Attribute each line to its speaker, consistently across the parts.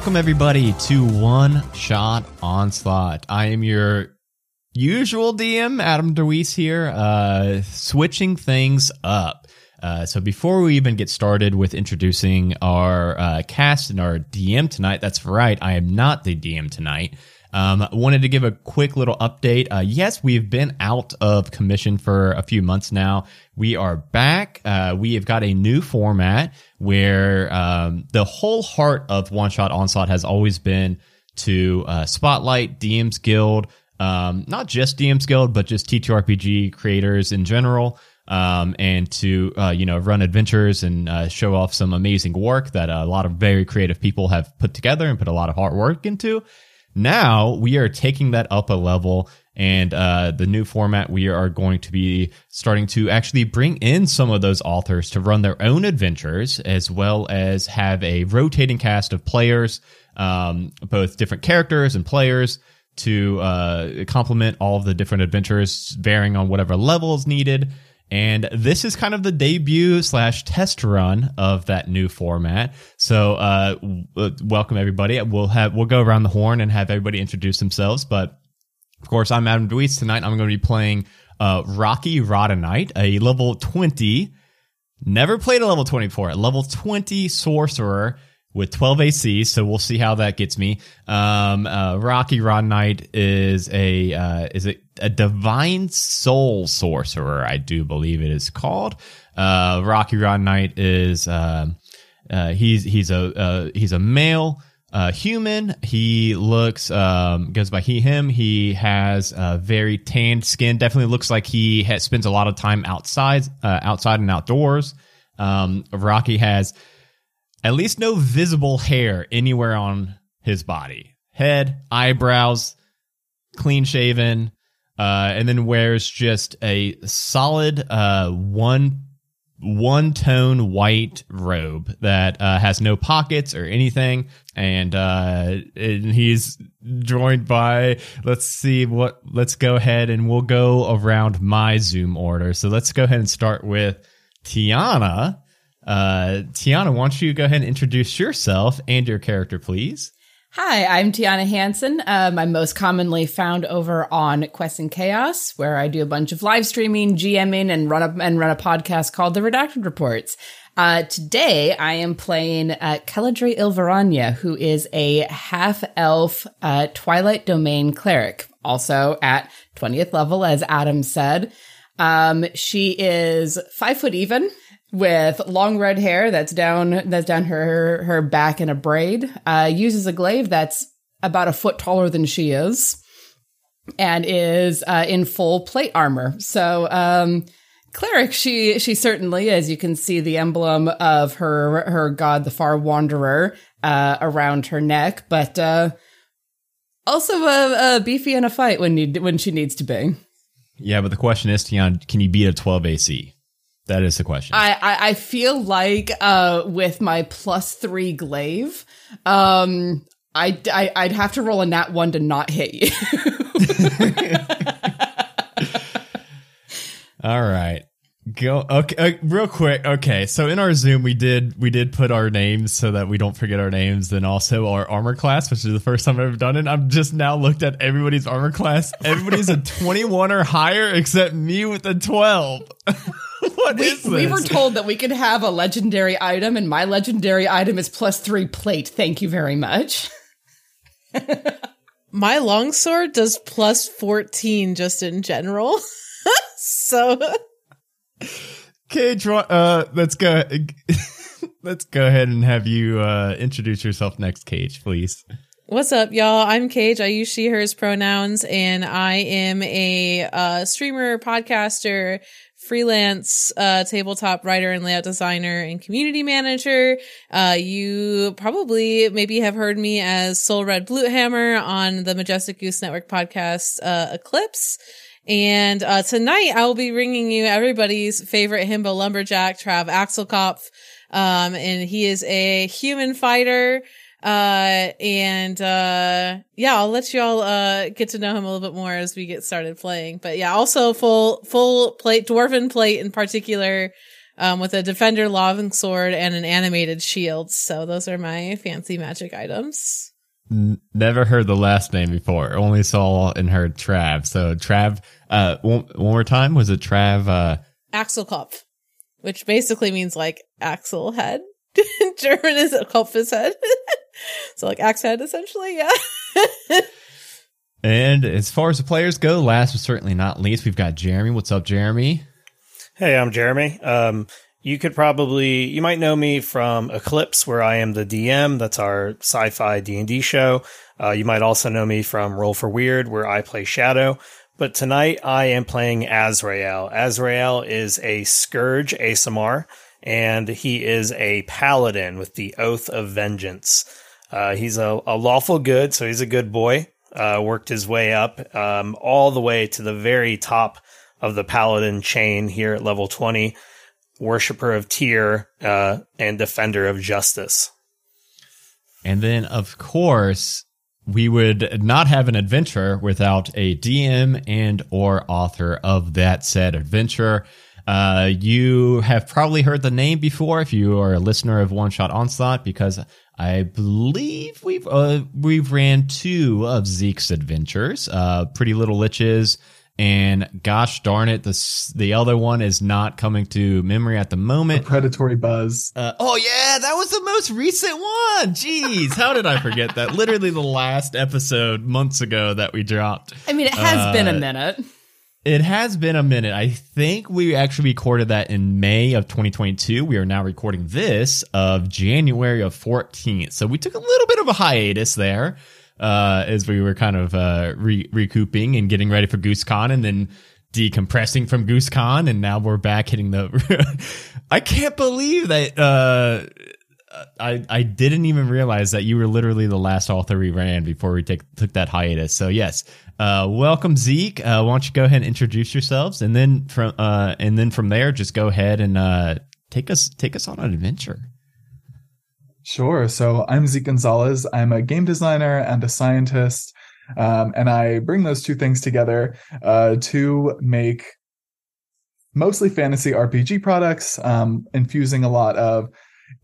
Speaker 1: Welcome, everybody, to One Shot Onslaught. I am your usual DM, Adam DeWeese here, uh, switching things up. Uh, so before we even get started with introducing our uh, cast and our DM tonight, that's right, I am not the DM tonight. Um, wanted to give a quick little update. Uh, yes, we've been out of commission for a few months now. We are back. Uh, we have got a new format where um, the whole heart of One Shot Onslaught has always been to uh, spotlight DM's Guild, um, not just DM's Guild, but just TTRPG creators in general. Um, and to uh, you know run adventures and uh, show off some amazing work that a lot of very creative people have put together and put a lot of hard work into. Now we are taking that up a level and uh, the new format we are going to be starting to actually bring in some of those authors to run their own adventures as well as have a rotating cast of players um, both different characters and players to uh, complement all of the different adventures varying on whatever level is needed and this is kind of the debut slash test run of that new format. So, uh, w- welcome everybody. We'll have, we'll go around the horn and have everybody introduce themselves. But of course, I'm Adam DeWeese. Tonight, I'm going to be playing, uh, Rocky Rhodonite, a level 20, never played a level 24, a level 20 sorcerer with 12 AC, so we'll see how that gets me. Um, uh, Rocky Rhodonite is a uh, is a, a divine soul sorcerer, I do believe it is called. Uh, Rocky Rhodonite is uh, uh, he's he's a he's a male uh, human. He looks um, goes by he him. He has a very tanned skin. Definitely looks like he has, spends a lot of time outside, uh, outside and outdoors. Um, Rocky has at least no visible hair anywhere on his body. Head, eyebrows, clean shaven, uh, and then wears just a solid uh, one one tone white robe that uh, has no pockets or anything, and, uh, and he's joined by let's see what let's go ahead and we'll go around my Zoom order. So let's go ahead and start with Tiana. Uh, Tiana, why don't you go ahead and introduce yourself and your character, please?
Speaker 2: Hi, I'm Tiana Hansen. Um, I'm most commonly found over on Quest and Chaos, where I do a bunch of live streaming, GMing, and run a and run a podcast called The Redacted Reports. Uh, today, I am playing uh, Caladre Ilvaranya, who is a half elf uh, Twilight Domain cleric, also at 20th level, as Adam said. Um, she is five foot even with long red hair that's down that's down her her back in a braid. Uh, uses a glaive that's about a foot taller than she is, and is uh, in full plate armor. So, um, cleric, she she certainly, as you can see, the emblem of her her god, the Far Wanderer, uh, around her neck, but uh, also a, a beefy in a fight when need when she needs to be.
Speaker 1: Yeah, but the question is, Tiana, can you beat a 12 AC? That is the question.
Speaker 2: I, I, I feel like uh, with my plus three glaive, um, I, I, I'd have to roll a nat one to not hit you.
Speaker 1: All right. Go okay uh, real quick. Okay, so in our Zoom we did we did put our names so that we don't forget our names, then also our armor class, which is the first time I've ever done it. I've just now looked at everybody's armor class. Everybody's a 21 or higher except me with a 12. what
Speaker 2: we,
Speaker 1: is this?
Speaker 2: we were told that we could have a legendary item, and my legendary item is plus three plate. Thank you very much.
Speaker 3: My longsword does plus 14 just in general. so
Speaker 1: Cage, uh, let's go. let's go ahead and have you uh, introduce yourself next, Cage, please.
Speaker 3: What's up, y'all? I'm Cage. I use she, hers pronouns, and I am a uh, streamer, podcaster, freelance uh, tabletop writer and layout designer and community manager. Uh, you probably maybe have heard me as Soul Red Blutehammer on the Majestic Goose Network podcast, uh, Eclipse. And uh, tonight I will be bringing you everybody's favorite himbo lumberjack, Trav Axelkopf. Um, and he is a human fighter. Uh, and, uh, yeah, I'll let y'all, uh, get to know him a little bit more as we get started playing. But yeah, also full, full plate, dwarven plate in particular. um, with a defender long sword and an animated shield. So those are my fancy magic items.
Speaker 1: N- never heard the last name before. Only saw and heard Trav. So Trav, uh, one, one more time. Was it Trav? Uh,
Speaker 3: Axelkopf, which basically means like Axel head. German is a Kopf is head. so like axe head essentially. Yeah.
Speaker 1: and as far as the players go, last but certainly not least, we've got Jeremy. What's up, Jeremy?
Speaker 4: Hey, I'm Jeremy. Um, you could probably you might know me from Eclipse, where I am the DM. That's our sci-fi D and D show. Uh, you might also know me from Roll for Weird, where I play Shadow. But tonight I am playing Azrael. Azrael is a Scourge Aasimar, and he is a paladin with the Oath of Vengeance. Uh, he's a, a, lawful good, so he's a good boy. Uh, worked his way up um, all the way to the very top of the paladin chain here at level 20 worshiper of Tyr, uh, and defender of justice.
Speaker 1: And then, of course, we would not have an adventure without a DM and or author of that said adventure. Uh, you have probably heard the name before if you are a listener of One Shot Onslaught, because I believe we've uh, we've ran two of Zeke's adventures, uh, Pretty Little Liches and gosh darn it, the the other one is not coming to memory at the moment.
Speaker 5: The predatory buzz.
Speaker 1: Uh, oh yeah, that was the most recent one. Jeez, how did I forget that? Literally the last episode months ago that we dropped.
Speaker 2: I mean, it has uh, been a minute.
Speaker 1: It has been a minute. I think we actually recorded that in May of 2022. We are now recording this of January of 14th. So we took a little bit of a hiatus there uh, as we were kind of uh, re- recouping and getting ready for GooseCon, and then decompressing from GooseCon, and now we're back hitting the. I can't believe that. Uh, I I didn't even realize that you were literally the last author we ran before we take, took that hiatus. So yes, uh, welcome Zeke. Uh, why don't you go ahead and introduce yourselves, and then from uh, and then from there, just go ahead and uh, take us take us on an adventure.
Speaker 5: Sure. So I'm Zeke Gonzalez. I'm a game designer and a scientist. Um, and I bring those two things together uh, to make mostly fantasy RPG products, um, infusing a lot of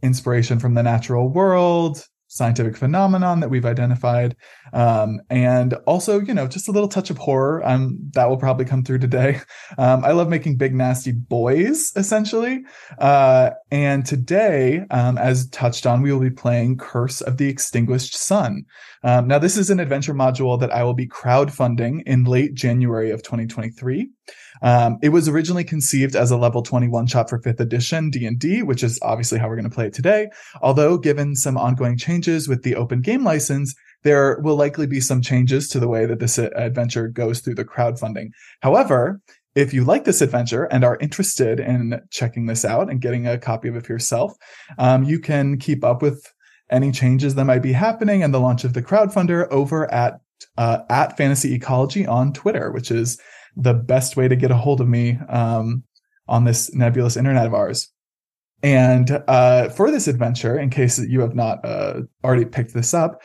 Speaker 5: inspiration from the natural world, scientific phenomenon that we've identified. Um, and also you know just a little touch of horror. Um, that will probably come through today. Um, i love making big nasty boys essentially. Uh, and today um, as touched on we will be playing curse of the extinguished sun. Um, now this is an adventure module that i will be crowdfunding in late january of 2023 um, it was originally conceived as a level 21 shot for 5th edition D&D, which is obviously how we're going to play it today. Although given some ongoing changes with the open game license, there will likely be some changes to the way that this adventure goes through the crowdfunding. However, if you like this adventure and are interested in checking this out and getting a copy of it for yourself, um, you can keep up with any changes that might be happening and the launch of the crowdfunder over at uh, at Fantasy Ecology on Twitter, which is the best way to get a hold of me um, on this nebulous internet of ours. And uh, for this adventure, in case you have not uh, already picked this up,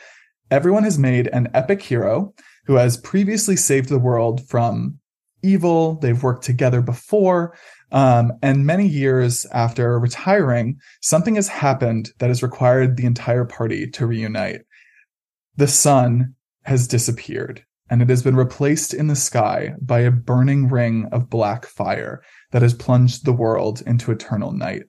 Speaker 5: everyone has made an epic hero who has previously saved the world from evil. They've worked together before. Um, and many years after retiring, something has happened that has required the entire party to reunite. The sun has disappeared and it has been replaced in the sky by a burning ring of black fire that has plunged the world into eternal night.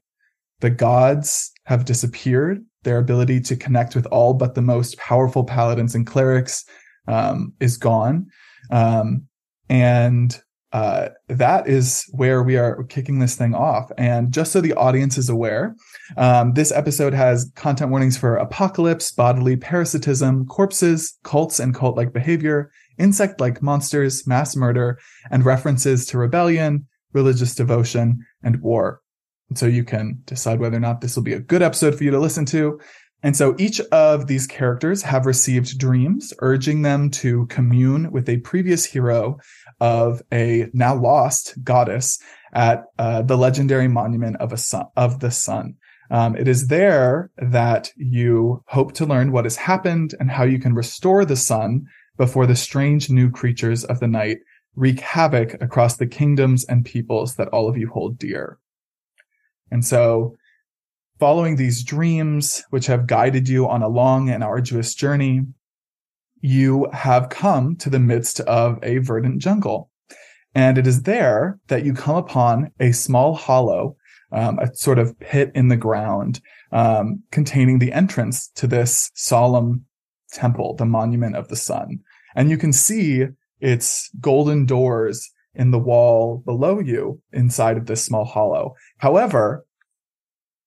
Speaker 5: The gods have disappeared. Their ability to connect with all but the most powerful paladins and clerics um, is gone. Um, and uh, that is where we are kicking this thing off. And just so the audience is aware, um, this episode has content warnings for apocalypse, bodily parasitism, corpses, cults, and cult like behavior, insect like monsters, mass murder, and references to rebellion, religious devotion, and war. And so you can decide whether or not this will be a good episode for you to listen to. And so each of these characters have received dreams urging them to commune with a previous hero of a now lost goddess at uh, the legendary monument of a sun, of the sun. Um, it is there that you hope to learn what has happened and how you can restore the sun before the strange new creatures of the night wreak havoc across the kingdoms and peoples that all of you hold dear. And so, following these dreams, which have guided you on a long and arduous journey, you have come to the midst of a verdant jungle. And it is there that you come upon a small hollow, um, a sort of pit in the ground, um, containing the entrance to this solemn temple, the monument of the sun. And you can see its golden doors in the wall below you inside of this small hollow. However,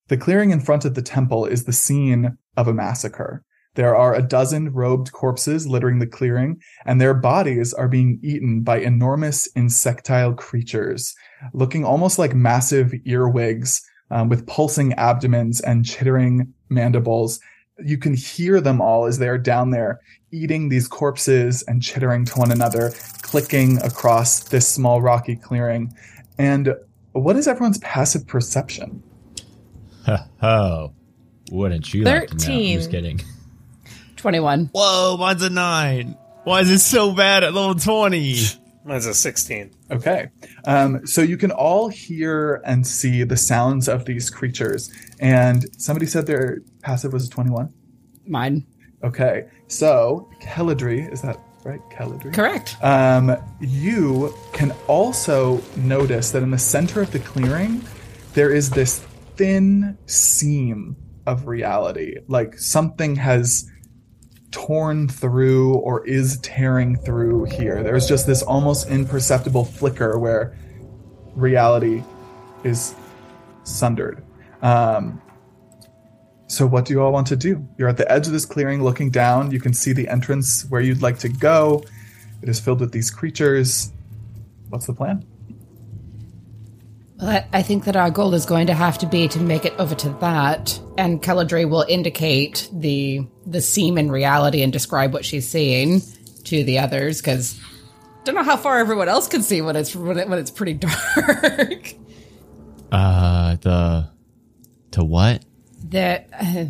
Speaker 5: the clearing in front of the temple is the scene of a massacre. There are a dozen robed corpses littering the clearing, and their bodies are being eaten by enormous insectile creatures, looking almost like massive earwigs um, with pulsing abdomens and chittering mandibles. You can hear them all as they are down there eating these corpses and chittering to one another, clicking across this small rocky clearing. And what is everyone's passive perception?
Speaker 1: oh, wouldn't you like to know? I'm just kidding.
Speaker 2: 21.
Speaker 1: Whoa, mine's a nine. Why is it so bad at level 20?
Speaker 4: Mine's a 16.
Speaker 5: Okay. Um, so you can all hear and see the sounds of these creatures. And somebody said their passive was 21.
Speaker 2: Mine.
Speaker 5: Okay. So, Keladri, is that right? Keladri?
Speaker 2: Correct.
Speaker 5: Um, you can also notice that in the center of the clearing, there is this thin seam of reality. Like something has torn through or is tearing through here. There's just this almost imperceptible flicker where reality is sundered. Um, so, what do you all want to do? You're at the edge of this clearing looking down. You can see the entrance where you'd like to go. It is filled with these creatures. What's the plan?
Speaker 2: Well, I, think that our goal is going to have to be to make it over to that, and Keladre will indicate the the seam in reality and describe what she's seeing to the others, because don't know how far everyone else can see when it's when, it, when it's pretty dark.
Speaker 1: Uh, the. To what?
Speaker 2: the uh,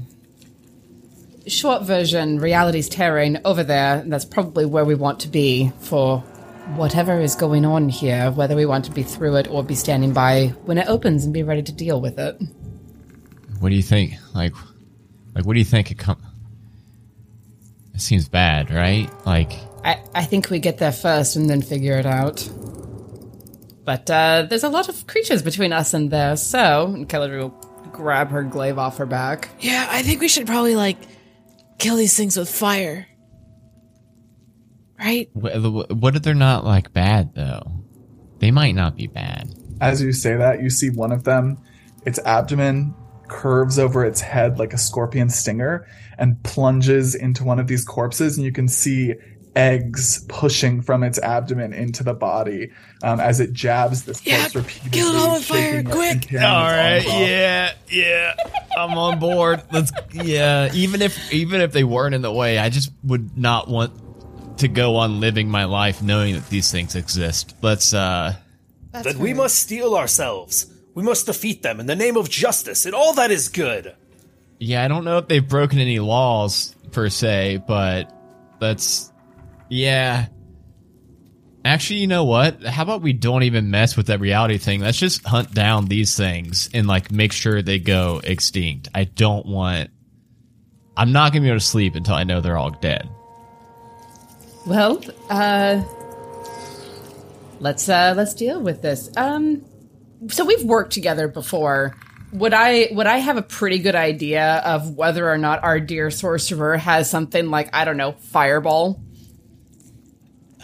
Speaker 2: short version, reality's tearing over there. and That's probably where we want to be for whatever is going on here, whether we want to be through it or be standing by when it opens and be ready to deal with it.
Speaker 1: What do you think? Like, like, what do you think it come? It seems bad, right? Like,
Speaker 2: I, I think we get there first and then figure it out. But uh, there's a lot of creatures between us and there, so and Kelly will grab her glaive off her back.
Speaker 3: Yeah, I think we should probably like kill these things with fire. Right?
Speaker 1: wh- what if they're not like bad though? They might not be bad.
Speaker 5: As you say that, you see one of them, its abdomen curves over its head like a scorpion stinger and plunges into one of these corpses, and you can see eggs pushing from its abdomen into the body um, as it jabs this
Speaker 3: Yeah,
Speaker 5: corpse repeatedly.
Speaker 3: kill it all with fire, quick!
Speaker 5: All right, tearing its arms off.
Speaker 1: yeah, yeah. I'm on board. Let's. Yeah, even if even if they weren't in the way, I just would not want to go on living my life knowing that these things exist. Let's. uh
Speaker 4: then we must steel ourselves. We must defeat them in the name of justice and all that is good.
Speaker 1: Yeah, I don't know if they've broken any laws per se, but let's. Yeah. Actually, you know what? How about we don't even mess with that reality thing? Let's just hunt down these things and like make sure they go extinct. I don't want. I'm not gonna be able to sleep until I know they're all dead.
Speaker 2: Well, uh let's uh let's deal with this. Um so we've worked together before. Would I would I have a pretty good idea of whether or not our dear sorcerer has something like I don't know, fireball?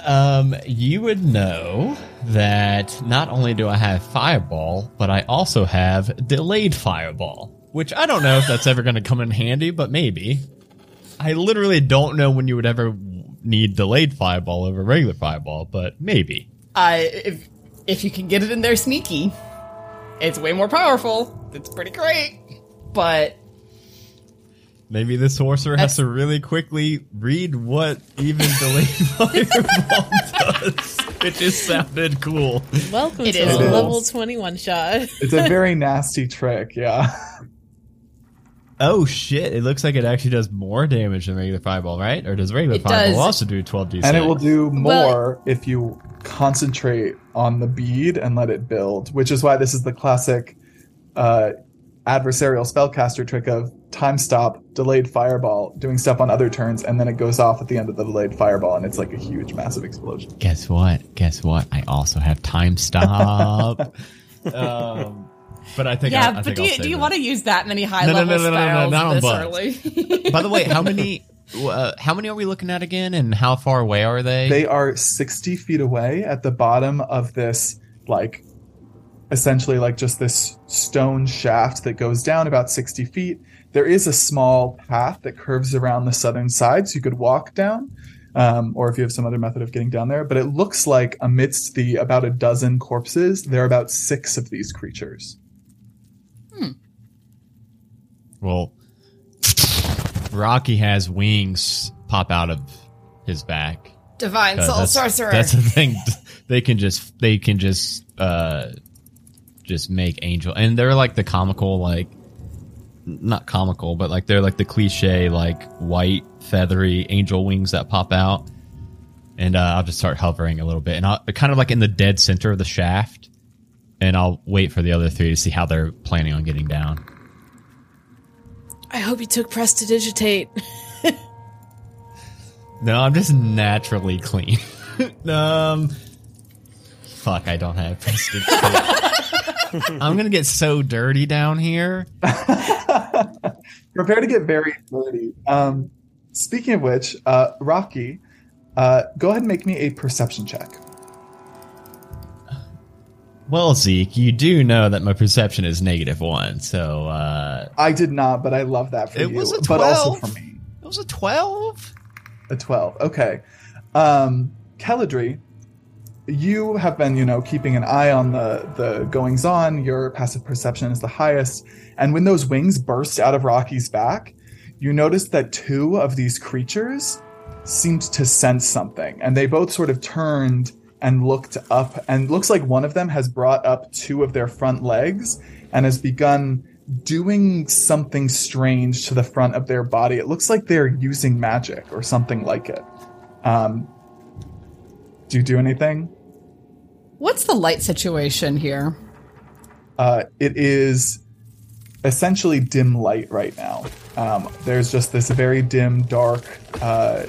Speaker 1: Um, you would know that not only do I have fireball, but I also have delayed fireball, which I don't know if that's ever going to come in handy, but maybe. I literally don't know when you would ever need delayed fireball over regular fireball, but maybe.
Speaker 2: Uh if if you can get it in there sneaky, it's way more powerful. It's pretty great. But
Speaker 1: Maybe the sorcerer has to really quickly read what even delayed fireball does. It just sounded cool.
Speaker 3: Welcome
Speaker 2: It
Speaker 3: to
Speaker 2: is.
Speaker 3: the
Speaker 5: It
Speaker 3: level
Speaker 5: is.
Speaker 3: 21 shot.
Speaker 5: It's a very nasty trick, yeah.
Speaker 1: Oh shit! It looks like it actually does more damage than regular fireball, right? Or does regular
Speaker 2: It
Speaker 1: fireball
Speaker 2: does.
Speaker 1: also do twelve d6?
Speaker 5: And it will do more
Speaker 2: Well-
Speaker 5: if you concentrate on the bead and let it build, which is why this is the classic uh, adversarial spellcaster trick of time stop, delayed fireball, doing stuff on other turns, and then it goes off at the end of the delayed fireball, and it's like a huge, massive explosion.
Speaker 1: Guess what? Guess what? I also have time stop. um, but I think
Speaker 2: yeah,
Speaker 1: I, I
Speaker 2: but
Speaker 1: think
Speaker 2: do
Speaker 1: I'll
Speaker 2: you, do you want to use that many high
Speaker 1: No, no,
Speaker 2: level
Speaker 1: no, no, no, no,
Speaker 2: spells
Speaker 1: not on
Speaker 2: this
Speaker 1: bugs.
Speaker 2: early?
Speaker 1: By the way, how many? Uh, how many are we looking at again, and how far away are they?
Speaker 5: They are 60 feet away at the bottom of this, like, essentially like just this stone shaft that goes down about 60 feet. There is a small path that curves around the southern side, so you could walk down, um, or if you have some other method of getting down there. But it looks like amidst the about a dozen corpses, there are about six of these creatures.
Speaker 1: Well, Rocky has wings pop out of his back.
Speaker 2: Divine
Speaker 1: Uh,
Speaker 2: soul
Speaker 1: that's,
Speaker 2: sorcerer.
Speaker 1: That's the thing. They can just they can just uh just make angel and they're like the comical like not comical but like they're like the cliche like white feathery angel wings that pop out and uh, I'll just start hovering a little bit and I'll kind of like in the dead center of the shaft and I'll wait for the other three to see how they're planning on getting down.
Speaker 3: I hope you took prestidigitate.
Speaker 1: No, I'm just naturally clean. um, fuck, I don't have prestige. I'm gonna get so dirty down here.
Speaker 5: Prepare to get very dirty. Um, speaking of which, uh, Rocky, uh, go ahead and make me a perception check.
Speaker 1: Well, Zeke, you do know that my perception is negative one, so uh,
Speaker 5: I did not, but I love that for
Speaker 1: It
Speaker 5: you.
Speaker 1: was a
Speaker 5: but also
Speaker 1: 12.
Speaker 5: for me.
Speaker 1: it was a twelve.
Speaker 5: A 12. Okay. Um, Keladri, you have been, you know, keeping an eye on the, the goings on. Your passive perception is the highest. And when those wings burst out of Rocky's back, you noticed that two of these creatures seemed to sense something. And they both sort of turned and looked up. And looks like one of them has brought up two of their front legs and has begun doing something strange to the front of their body. It looks like they're using magic or something like it. Um, do you do anything?
Speaker 2: What's the light situation here?
Speaker 5: Uh, it is essentially dim light right now. Um, there's just this very dim, dark uh,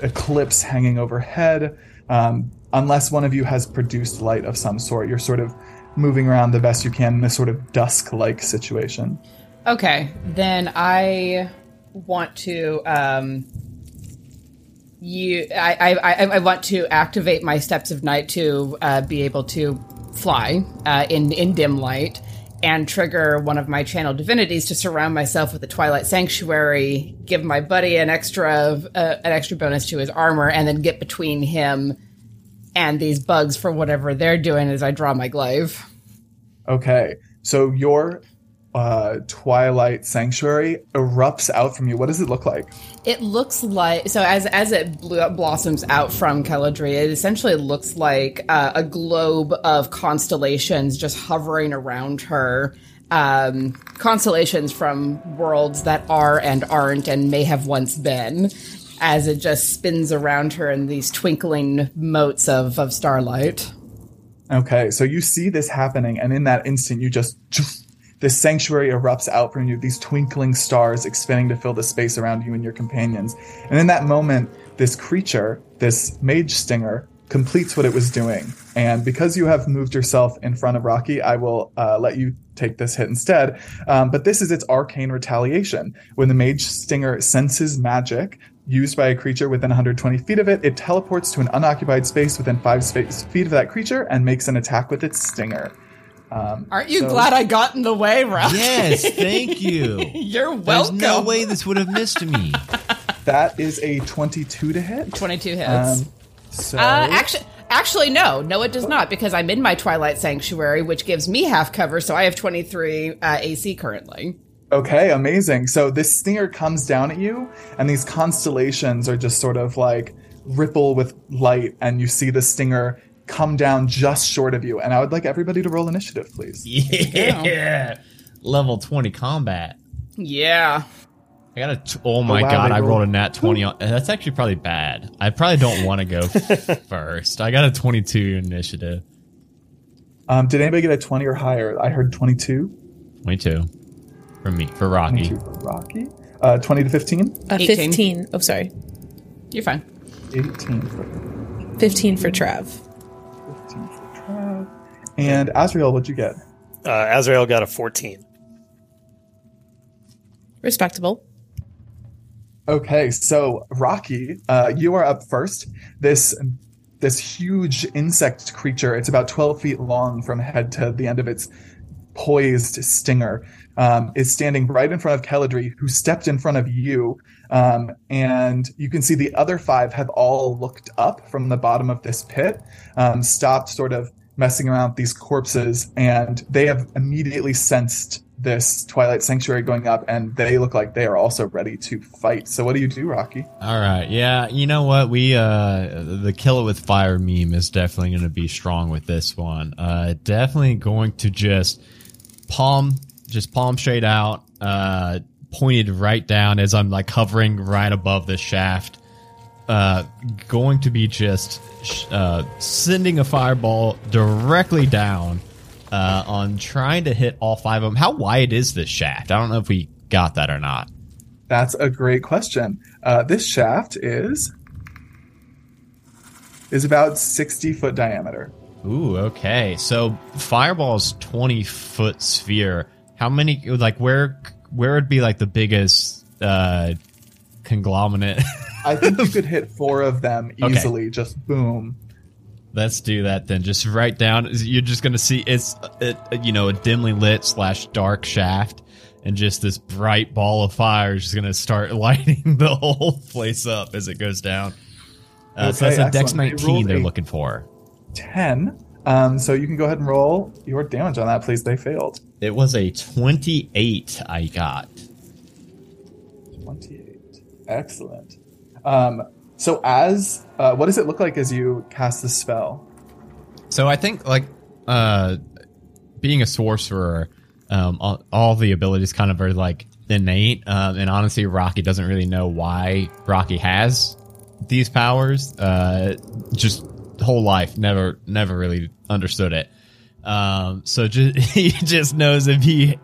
Speaker 5: eclipse hanging overhead. Um, unless one of you has produced light of some sort, you're sort of moving around the best you can in this sort of dusk-like situation.
Speaker 2: Okay, then I want to um you I I I, I want to activate my steps of night to uh, be able to fly uh, in in dim light and trigger one of my channel divinities to surround myself with the twilight sanctuary give my buddy an extra uh, an extra bonus to his armor and then get between him and these bugs for whatever they're doing as I draw my glaive.
Speaker 5: Okay, so your uh, Twilight Sanctuary erupts out from you. What does it look like?
Speaker 2: It looks like so as as it bl- blossoms out from Caladria, it essentially looks like uh, a globe of constellations just hovering around her. Um, constellations from worlds that are and aren't and may have once been, as it just spins around her in these twinkling motes of of starlight.
Speaker 5: Okay, so you see this happening, and in that instant, you just this sanctuary erupts out from you. These twinkling stars expanding to fill the space around you and your companions. And in that moment, this creature, this mage stinger, completes what it was doing. And because you have moved yourself in front of Rocky, I will uh, let you take this hit instead. Um, but this is its arcane retaliation. When the mage stinger senses magic, used by a creature within 120 feet of it, it teleports to an unoccupied space within five space, feet of that creature and makes an attack with its stinger. Um,
Speaker 2: Aren't you
Speaker 5: so-
Speaker 2: glad I got in the way, Ralph?
Speaker 1: Yes, thank you.
Speaker 2: You're welcome.
Speaker 1: There's no way this would have missed me.
Speaker 5: That is a 22 to hit.
Speaker 2: 22 hits.
Speaker 5: Um, so,
Speaker 2: Uh, actually, actually, no, no, it does not because I'm in my Twilight Sanctuary, which gives me half cover. So I have 23 uh, AC currently.
Speaker 5: Okay, amazing. So this stinger comes down at you, and these constellations are just sort of like ripple with light, and you see the stinger come down just short of you. And I would like everybody to roll initiative, please.
Speaker 1: Yeah. Level 20 combat.
Speaker 2: Yeah.
Speaker 1: I got a. T- oh my
Speaker 5: wow,
Speaker 1: god! I rolled a nat twenty. On, that's actually probably bad. I probably don't want to go first. I got a twenty-two initiative.
Speaker 5: Um, did anybody get a 20 or higher? I heard 22.
Speaker 1: 22 for me, for Rocky.
Speaker 5: for Rocky. Uh, 20 to 15.
Speaker 3: Uh,
Speaker 2: 18.
Speaker 3: 15. Oh, sorry.
Speaker 2: You're fine.
Speaker 5: 18 for
Speaker 3: 15 for Trav.
Speaker 5: 15 for Trav. And Azrael, what'd you get?
Speaker 4: Uh, Azrael got a 14.
Speaker 3: Respectable.
Speaker 5: Okay, so Rocky, uh, you are up first. This this huge insect creature. It's about twelve feet long from head to the end of its poised stinger. Um, is standing right in front of Keladri, who stepped in front of you. Um, and you can see the other five have all looked up from the bottom of this pit, um, stopped sort of messing around with these corpses, and they have immediately sensed this Twilight Sanctuary going up, and they look like they are also ready to fight. So, what do you do, Rocky?
Speaker 1: All right. Yeah. You know what? We, uh, the kill it with fire meme is definitely going to be strong with this one. Uh, definitely going to just palm, just palm straight out, uh, pointed right down as I'm like hovering right above the shaft. Uh, going to be just, uh, sending a fireball directly down, uh, on trying to hit all five of them. How wide is this shaft? I don't know if we got that or not.
Speaker 5: That's a great question. Uh, this shaft is is about sixty foot diameter.
Speaker 1: Ooh, okay. So fireball's twenty foot sphere. How many? Like where? Where would be like the biggest uh, conglomerate?
Speaker 5: I think you could hit four of them
Speaker 1: Okay.
Speaker 5: easily. Just boom.
Speaker 1: Let's do that then. Just write down. You're just gonna see it's it, you know a dimly lit slash dark shaft, and just this bright ball of fire is just gonna start lighting the whole place up as it goes down. Uh, so that's a Dex
Speaker 5: excellent. They
Speaker 1: 19 they're looking for.
Speaker 5: Ten. Um, so you can go ahead and roll your damage on that, please. They failed.
Speaker 1: It was a 28 I got.
Speaker 5: Twenty-eight. Excellent. Um, so as uh, what does it look like as you cast the spell?
Speaker 1: So I think like uh being a sorcerer, um all, all the abilities kind of are like innate. Um and honestly Rocky doesn't really know why Rocky has these powers. Uh just whole life never never really understood it. Um so just he just knows if he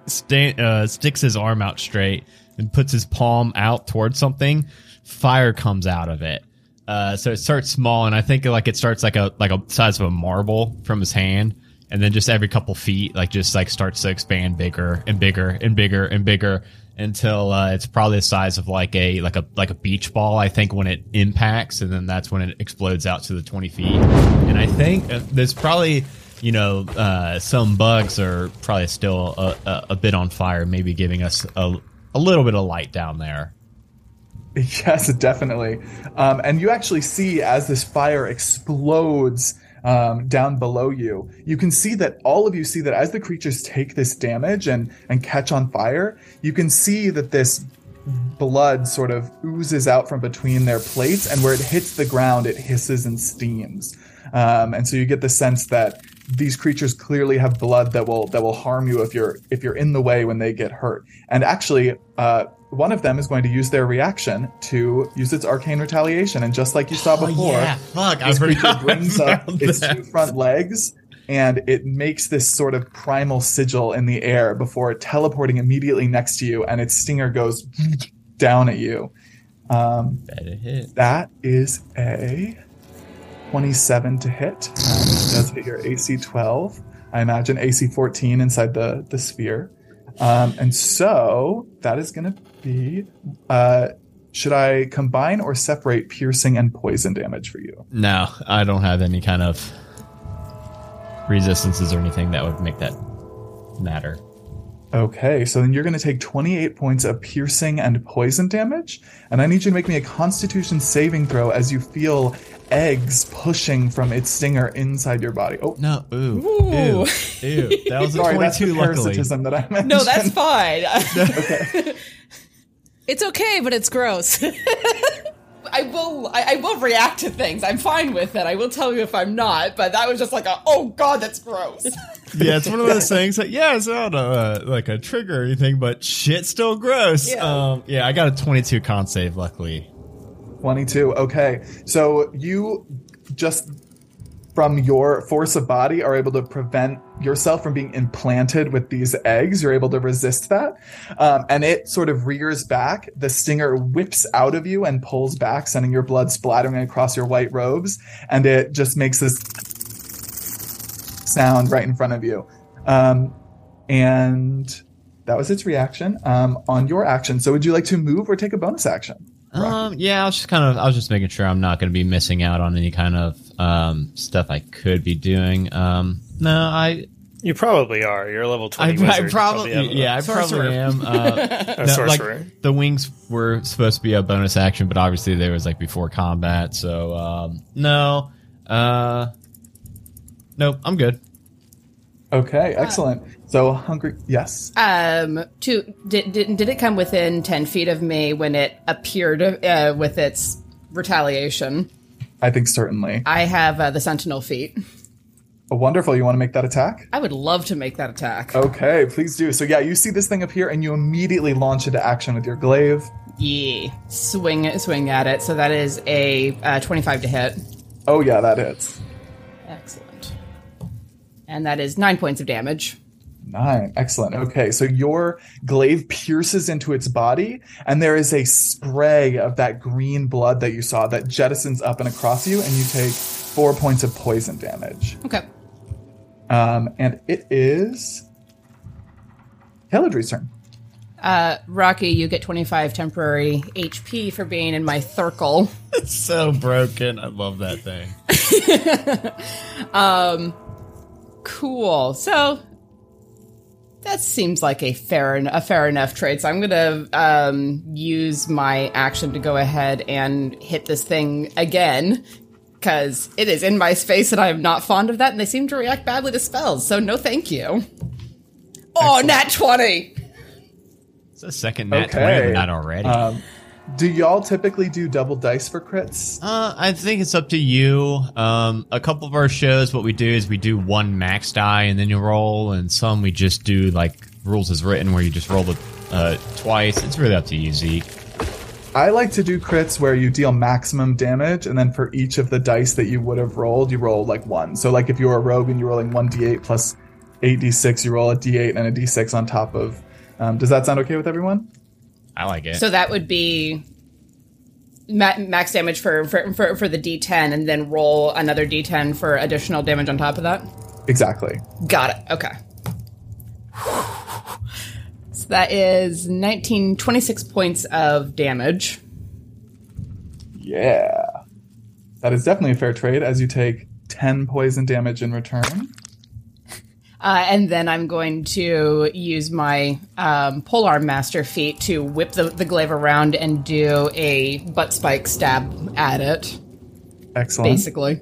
Speaker 1: uh, sticks his arm out straight and puts his palm out towards something, fire comes out of it. Uh, so it starts small, and I think like it starts like a like a size of a marble from his hand, and then just every couple feet, like just like starts to expand bigger and bigger and bigger and bigger until uh, it's probably the size of like a like a like a beach ball. I think when it impacts, and then that's when it explodes out to the twenty feet. And I think uh, there's probably you know uh, some bugs are probably still a, a, a bit on fire, maybe giving us a a little bit of light down there.
Speaker 5: Yes, definitely. Um, and you actually see as this fire explodes um, down below you, you can see that all of you see that as the creatures take this damage and and catch on fire, you can see that this blood sort of oozes out from between their plates, and where it hits the ground, it hisses and steams. Um, and so you get the sense that these creatures clearly have blood that will that will harm you if you're if you're in the way when they get hurt. And actually, uh, one of them is going to use their reaction to use its arcane retaliation. And just like you saw before,
Speaker 1: Oh, fuck! I
Speaker 5: this creature brings up its two front legs and it makes this sort of primal sigil in the air before teleporting immediately next to you, and its stinger goes down at you. Um,
Speaker 1: Better hit.
Speaker 5: that is a 27 to hit. Um, hit your AC 12. I imagine AC 14 inside the, the sphere. Um, and so that is going to be. Uh, should I combine or separate piercing and poison damage for you?
Speaker 1: No, I don't have any kind of resistances or anything that would make that matter.
Speaker 5: Okay, so then you're going to take 28 points of piercing and poison damage, and I need you to make me a constitution saving throw as you feel eggs pushing from its stinger inside your body. Oh,
Speaker 1: No, ooh,
Speaker 2: Ooh.
Speaker 1: ew, ew. That was a
Speaker 5: sorry, that's the
Speaker 1: twenty-two. Luckily,
Speaker 5: parasitism that I mentioned.
Speaker 2: No, that's fine. okay.
Speaker 3: It's okay, but it's gross.
Speaker 2: I will. I, I will react to things. I'm fine with it. I will tell you if I'm not. But that was just like a. Oh God, that's gross.
Speaker 1: yeah, it's one of those things that yeah, it's not a, like a trigger or anything, but shit's still gross.
Speaker 2: Yeah.
Speaker 1: Um, yeah, I got a twenty-two con save. Luckily,
Speaker 5: 22. Okay. So you just from your force of body are able to prevent yourself from being implanted with these eggs. You're able to resist that. Um, and it sort of rears back. The stinger whips out of you and pulls back, sending your blood splattering across your white robes. And it just makes this sound right in front of you. Um, and that was its reaction um, on your action. So would you like to move or take a bonus action?
Speaker 1: Um, yeah, I was just kind of, I was just making sure I'm not going to be missing out on any kind of um stuff I could be doing. Um, no, I,
Speaker 4: You probably are. You're a level 20
Speaker 1: I
Speaker 4: wizard. You
Speaker 1: probably,
Speaker 4: have
Speaker 1: yeah, I
Speaker 2: Sorcerer.
Speaker 1: probably am. Uh,
Speaker 4: a
Speaker 1: no,
Speaker 4: sorcerer.
Speaker 1: like the wings were supposed to be a bonus action, but obviously they was like before combat. So um, no, uh, nope, I'm good.
Speaker 5: Okay, excellent. So hungry, yes.
Speaker 2: Um, to did, did did it come within ten feet of me when it appeared uh, with its retaliation?
Speaker 5: I think certainly.
Speaker 2: I have uh, the sentinel feat.
Speaker 5: Oh, wonderful. You want to make that attack?
Speaker 2: I would love to make that attack.
Speaker 5: Okay, please do. So yeah, you see this thing appear and you immediately launch into action with your glaive.
Speaker 2: Yeah, swing swing at it. So that is a uh, twenty-five to hit.
Speaker 5: Oh yeah, that hits.
Speaker 2: Excellent. And that is nine points of damage.
Speaker 5: Nine. Excellent. Okay, so your glaive pierces into its body, and there is a spray of that green blood that you saw that jettisons up and across you, and you take four points of poison damage.
Speaker 2: Okay.
Speaker 5: Um, and it is Keladri's turn.
Speaker 2: Uh, Rocky, you get 25 temporary HP for being in my circle.
Speaker 1: It's so broken. I love that thing.
Speaker 2: um, Cool. So that seems like a fair en- a fair enough trade. So I'm gonna um, use my action to go ahead and hit this thing again because it is in my space and I am not fond of that, and they seem to react badly to spells. So no, thank you. Oh, nat twenty.
Speaker 1: It's a second nat
Speaker 5: Okay.
Speaker 1: 20, but not already.
Speaker 5: Um, do y'all typically do double dice for crits?
Speaker 1: Uh, I think it's up to you. Um, a couple of our shows, what we do is we do one max die and then you roll, and some we just do like rules as written, where you just roll it uh, twice. It's really up to you, Zeke.
Speaker 5: I like to do crits where you deal maximum damage, and then for each of the dice that you would have rolled, you roll like one. So, like if you're a rogue and you're rolling one d8 plus eight d6, you roll a d8 and a d6 on top of. Um, does that sound okay with everyone?
Speaker 1: I like it.
Speaker 2: So that would be ma- max damage for, for for for the D10, and then roll another D10 for additional damage on top of that.
Speaker 5: Exactly.
Speaker 2: Got it. Okay. That is 19, 26 points of damage.
Speaker 5: Yeah. That is definitely a fair trade as you take 10 poison damage in return.
Speaker 2: Uh, and then I'm going to use my um, polearm master feat to whip the, the glaive around and do a butt spike stab at it,
Speaker 5: Excellent.
Speaker 2: basically.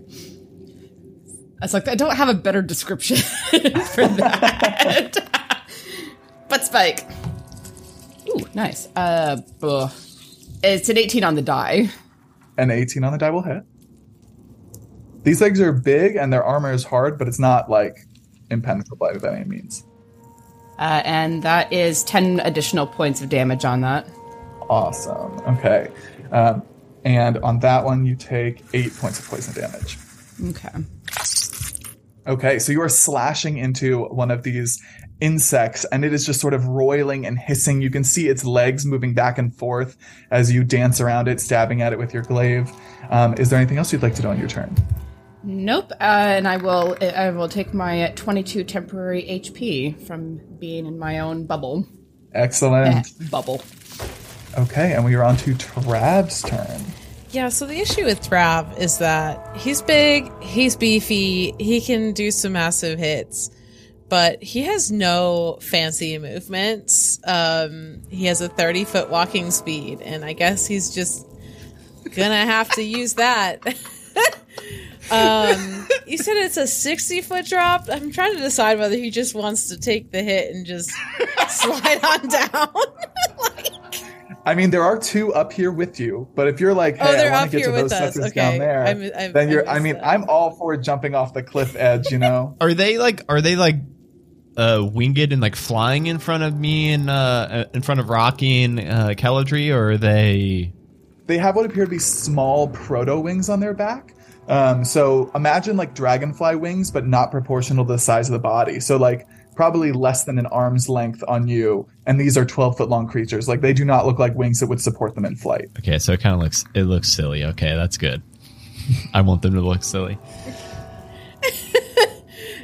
Speaker 2: I was like, I don't have a better description for that. butt spike. Ooh, nice. Uh, ugh. It's an 18 on the die.
Speaker 5: An 18 on the die will hit. These legs are big and their armor is hard, but it's not like impenetrable by any means.
Speaker 2: Uh, and that is 10 additional points of damage on that.
Speaker 5: Awesome. Okay. Um, and on that one, you take eight points of poison damage.
Speaker 2: Okay.
Speaker 5: Okay, so you are slashing into one of these insects, and it is just sort of roiling and hissing. You can see its legs moving back and forth as you dance around it, stabbing at it with your glaive. Um, is there anything else you'd like to do on your turn?
Speaker 2: Nope. Uh, and I will I will take my 22 temporary HP from being in my own bubble. Eh,
Speaker 5: Excellent.
Speaker 2: bubble.
Speaker 5: Okay, and we are on to Trav's turn.
Speaker 3: Yeah, so the issue with Trav is that he's big, he's beefy, he can do some massive hits, but he has no fancy movements. Um, he has a 30 foot walking speed, and I guess he's just gonna have to use that. um, you said it's a 60 foot drop. I'm trying to decide whether he just wants to take the hit and just slide on down.
Speaker 5: I mean, there are two up here with you, but if you're like, hey,
Speaker 3: Oh, they're
Speaker 5: I want
Speaker 3: up
Speaker 5: to get
Speaker 3: here
Speaker 5: to
Speaker 3: with
Speaker 5: those
Speaker 3: us.
Speaker 5: suckers
Speaker 3: Okay.
Speaker 5: down there,
Speaker 3: I mi- I-
Speaker 5: then you're. I
Speaker 3: missed
Speaker 5: mean,
Speaker 3: that.
Speaker 5: I'm all for jumping off the cliff edge. You know.
Speaker 1: Are they like? Are they like? Uh, winged and like flying in front of me and uh, in front of Rocky and uh, Keladri, or are they?
Speaker 5: they have what appear to be small proto wings on their back. Um, so imagine like dragonfly wings, but not proportional to the size of the body. So like probably less than an arm's length on you. And these are 12 foot long creatures. Like they do not look like wings that would support them in flight.
Speaker 1: Okay, so it kind of looks it looks silly. Okay, that's good. I want them to look silly.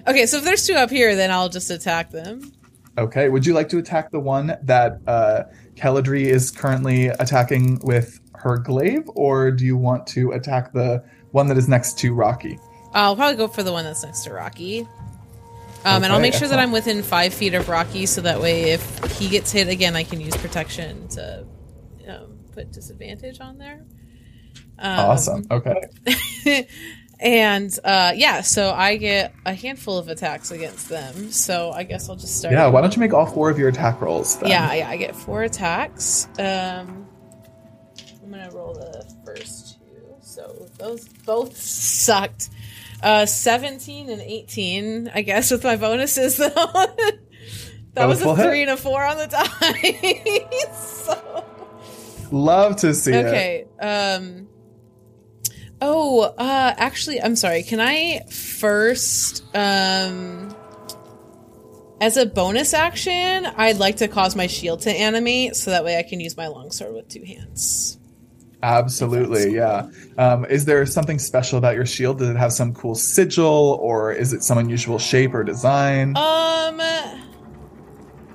Speaker 3: Okay, so if there's two up here, then I'll just attack them.
Speaker 5: Okay. Would you like to attack the one that uh, Keladri is currently attacking with her glaive, or do you want to attack the one that is next to Rocky?
Speaker 3: I'll probably go for the one that's next to Rocky. Um, and I'll make sure that. I'm within five feet of Rocky, so that way if he gets hit again, I can use protection to um, put disadvantage on there. Um,
Speaker 5: awesome. Okay.
Speaker 3: And uh, yeah, so I get a handful of attacks against them. So I guess I'll just start.
Speaker 5: Yeah. Why don't you make all four of your attack rolls? Then?
Speaker 3: Yeah, yeah, I get four attacks. Um, I'm gonna roll the first two. So those both sucked. Uh, 17 and 18, I guess, with my bonuses though. that
Speaker 5: Both
Speaker 3: was a
Speaker 5: will hit.
Speaker 3: three and a four on the die. so,
Speaker 5: Love to see it.
Speaker 3: okay. Um. Oh, uh, actually, I'm sorry. Can I first, um, as a bonus action, I'd like to cause my shield to animate so that way I can use my longsword with two hands.
Speaker 5: Absolutely, yeah. Um, is there something special about your shield? Does it have some cool sigil, or is it some unusual shape or design?
Speaker 3: Um,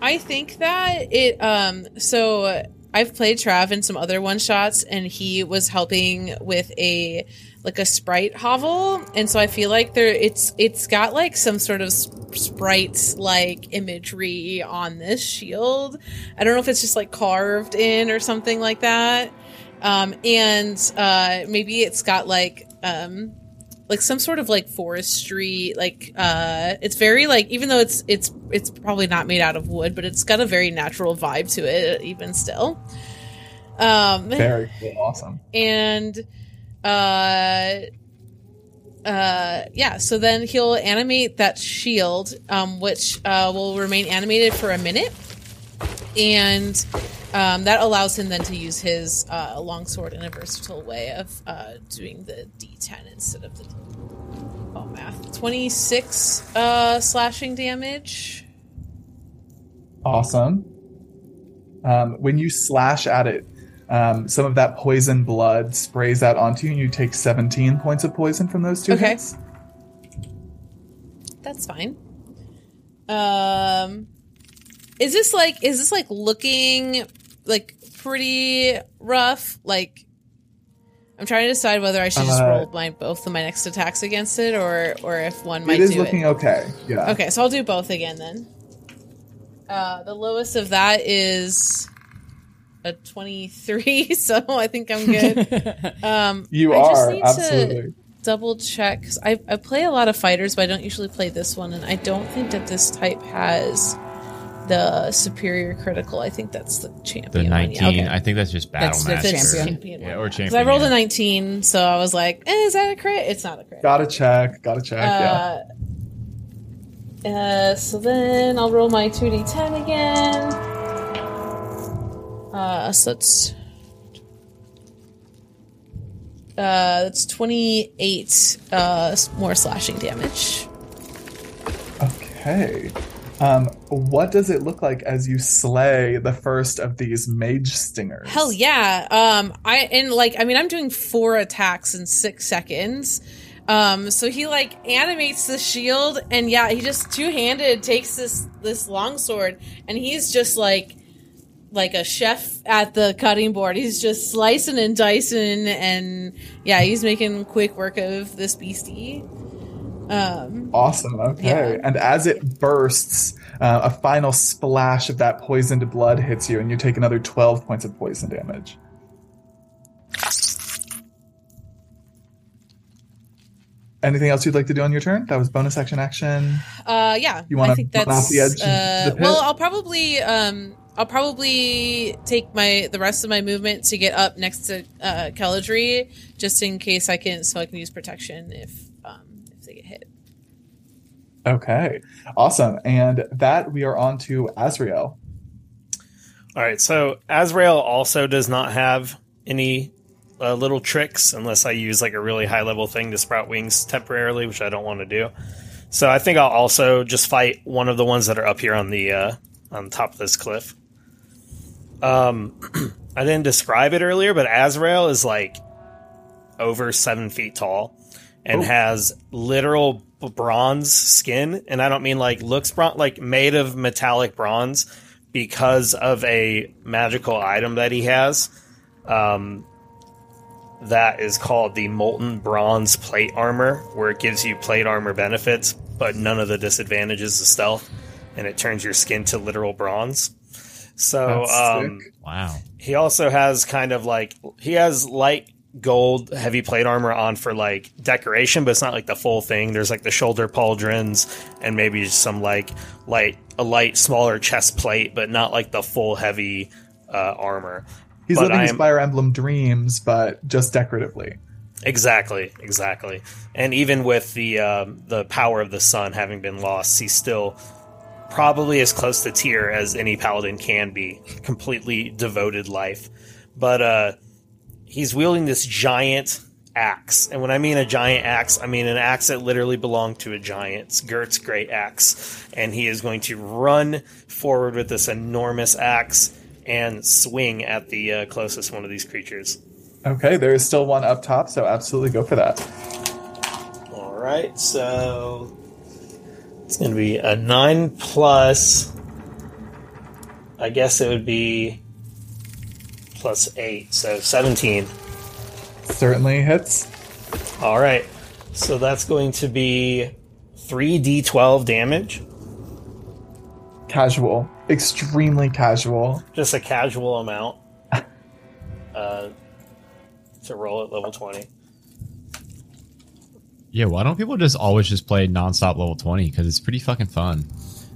Speaker 3: I think that it. Um, so I've played Trav in some other one shots, and he was helping with a like a sprite hovel, and so I feel like there it's it's got like some sort of sprite like imagery on this shield. I don't know if it's just like carved in or something like that. Um, and uh, maybe it's got like um, like some sort of like forestry like uh it's very like even though it's it's it's probably not made out of wood but it's got a very natural vibe to it even still. Um
Speaker 5: Very cool, awesome.
Speaker 3: and uh uh yeah so then he'll animate that shield um which uh will remain animated for a minute. And um, that allows him then to use his uh, longsword in a versatile way of uh, doing the d10 instead of the oh math 26 uh, slashing damage
Speaker 5: Awesome. Um, when you slash at it, um, some of that poison blood sprays out onto you, and you take 17 points of poison from those two
Speaker 3: Okay.
Speaker 5: hits.
Speaker 3: that's fine um is this like is this like looking like pretty rough like i'm trying to decide whether i should just
Speaker 5: Uh,
Speaker 3: roll my both of my next attacks against it or or if one might
Speaker 5: It is
Speaker 3: do
Speaker 5: looking
Speaker 3: it
Speaker 5: okay. Yeah.
Speaker 3: okay so i'll do both again then uh the lowest of that is a 23 so i think i'm good um
Speaker 5: You
Speaker 3: I just
Speaker 5: are
Speaker 3: need to-
Speaker 5: absolutely.
Speaker 3: double check 'cause I, I play a lot of fighters but i don't usually play this one and i don't think that this type has the superior critical i think that's the champion
Speaker 1: The
Speaker 3: one.
Speaker 1: 19.
Speaker 3: Yeah, okay.
Speaker 1: I think that's just battle
Speaker 2: That's the
Speaker 1: master.
Speaker 2: champion.
Speaker 3: champion
Speaker 1: Yeah,
Speaker 3: one,
Speaker 1: or
Speaker 3: 'Cause
Speaker 1: champion.
Speaker 3: i rolled
Speaker 1: yeah.
Speaker 3: a 19 so i was like eh, is that a crit it's not a crit
Speaker 5: Gotta check. Gotta check. yeah.
Speaker 3: uh, uh, so then I'll roll my 2d10 again. Uh, so that's uh, that's 28 uh, more slashing damage.
Speaker 5: Okay. Um, what does it look like as you slay the first of these mage stingers?
Speaker 3: Hell yeah. Um, I and like I mean I'm doing four attacks in six seconds. Um, so he like animates the shield and yeah, he just two handed takes this this longsword and he's just like like a chef at the cutting board. He's just slicing and dicing and yeah, he's making quick work of this beastie. Um,
Speaker 5: Awesome. Okay.
Speaker 3: Yeah.
Speaker 5: And as it bursts, uh, a final splash of that poisoned blood hits you, and you take another 12 points of poison damage. Anything else you'd like to do on your turn? That was bonus action action.
Speaker 3: Uh, yeah,
Speaker 5: You wanna
Speaker 3: think that's
Speaker 5: off the edge
Speaker 3: uh,
Speaker 5: the
Speaker 3: well. I'll probably um, I'll probably take my the rest of my movement to get up next to uh, just in case I can, so I can use protection if if they get hit.
Speaker 5: Okay. Awesome. And that we are on to Azrael.
Speaker 4: All right, so Azrael also does not have any uh, little tricks unless I use like a really high level thing to sprout wings temporarily, which I don't want to do. So I think I'll also just fight one of the ones that are up here on the uh, on top of this cliff. Um, I didn't describe it earlier, but Azrael is like over seven feet tall and
Speaker 5: Oh.
Speaker 4: has literal bronze skin, and I don't mean like looks bron- like made of metallic bronze because of a magical item that he has. Um, that is called the molten bronze plate armor, where it gives you plate armor benefits, but none of the disadvantages of stealth, and it turns your skin to literal bronze. So, um.
Speaker 1: Wow.
Speaker 4: he also has kind of like he has light gold heavy plate armor on for like decoration, but it's not like the full thing. There's like the shoulder pauldrons and maybe some like light a light smaller chest plate, but not like the full heavy uh, armor.
Speaker 5: He's
Speaker 4: but
Speaker 5: living
Speaker 4: I
Speaker 5: his Fire Emblem dreams, but just decoratively.
Speaker 4: Exactly, exactly. And even with the um, the power of the sun having been lost, he's still probably as close to tier as any paladin can be. Completely devoted life, but uh, he's wielding this giant axe. And when I mean a giant axe, I mean an axe that literally belonged to a giant. It's Gert's great axe, and he is going to run forward with this enormous axe and swing at the uh, closest one of these creatures.
Speaker 5: Okay, there is still one up top, so absolutely go for that.
Speaker 4: All right, so it's going to be a 9 plus. I guess it would be plus 8, so 17.
Speaker 5: Certainly hits.
Speaker 4: All right, so that's going to be 3d12 damage.
Speaker 5: Casual. Extremely casual.
Speaker 4: Just a casual amount uh, to roll at level 20.
Speaker 1: Yeah, why don't people just always just play nonstop level 20? Because it's pretty fucking fun.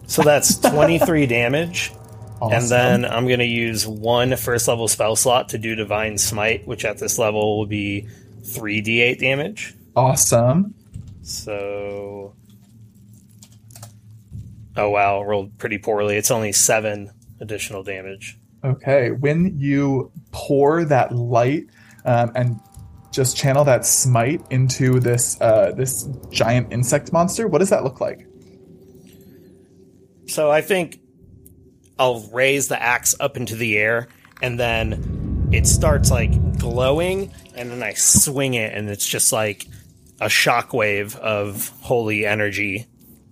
Speaker 4: So that's 23 damage.
Speaker 5: Awesome.
Speaker 4: And then I'm going to use one first level spell slot to do Divine Smite, which at this level will be 3d8 damage.
Speaker 5: awesome.
Speaker 4: So. Oh wow, rolled pretty poorly. It's only 7 additional damage.
Speaker 5: Okay, when you pour that light um, and just channel that smite into this uh, this giant insect monster, what does that look like?
Speaker 4: So I think I'll raise the axe up into the air and then it starts like glowing and then I swing it and it's just like a shockwave of holy energy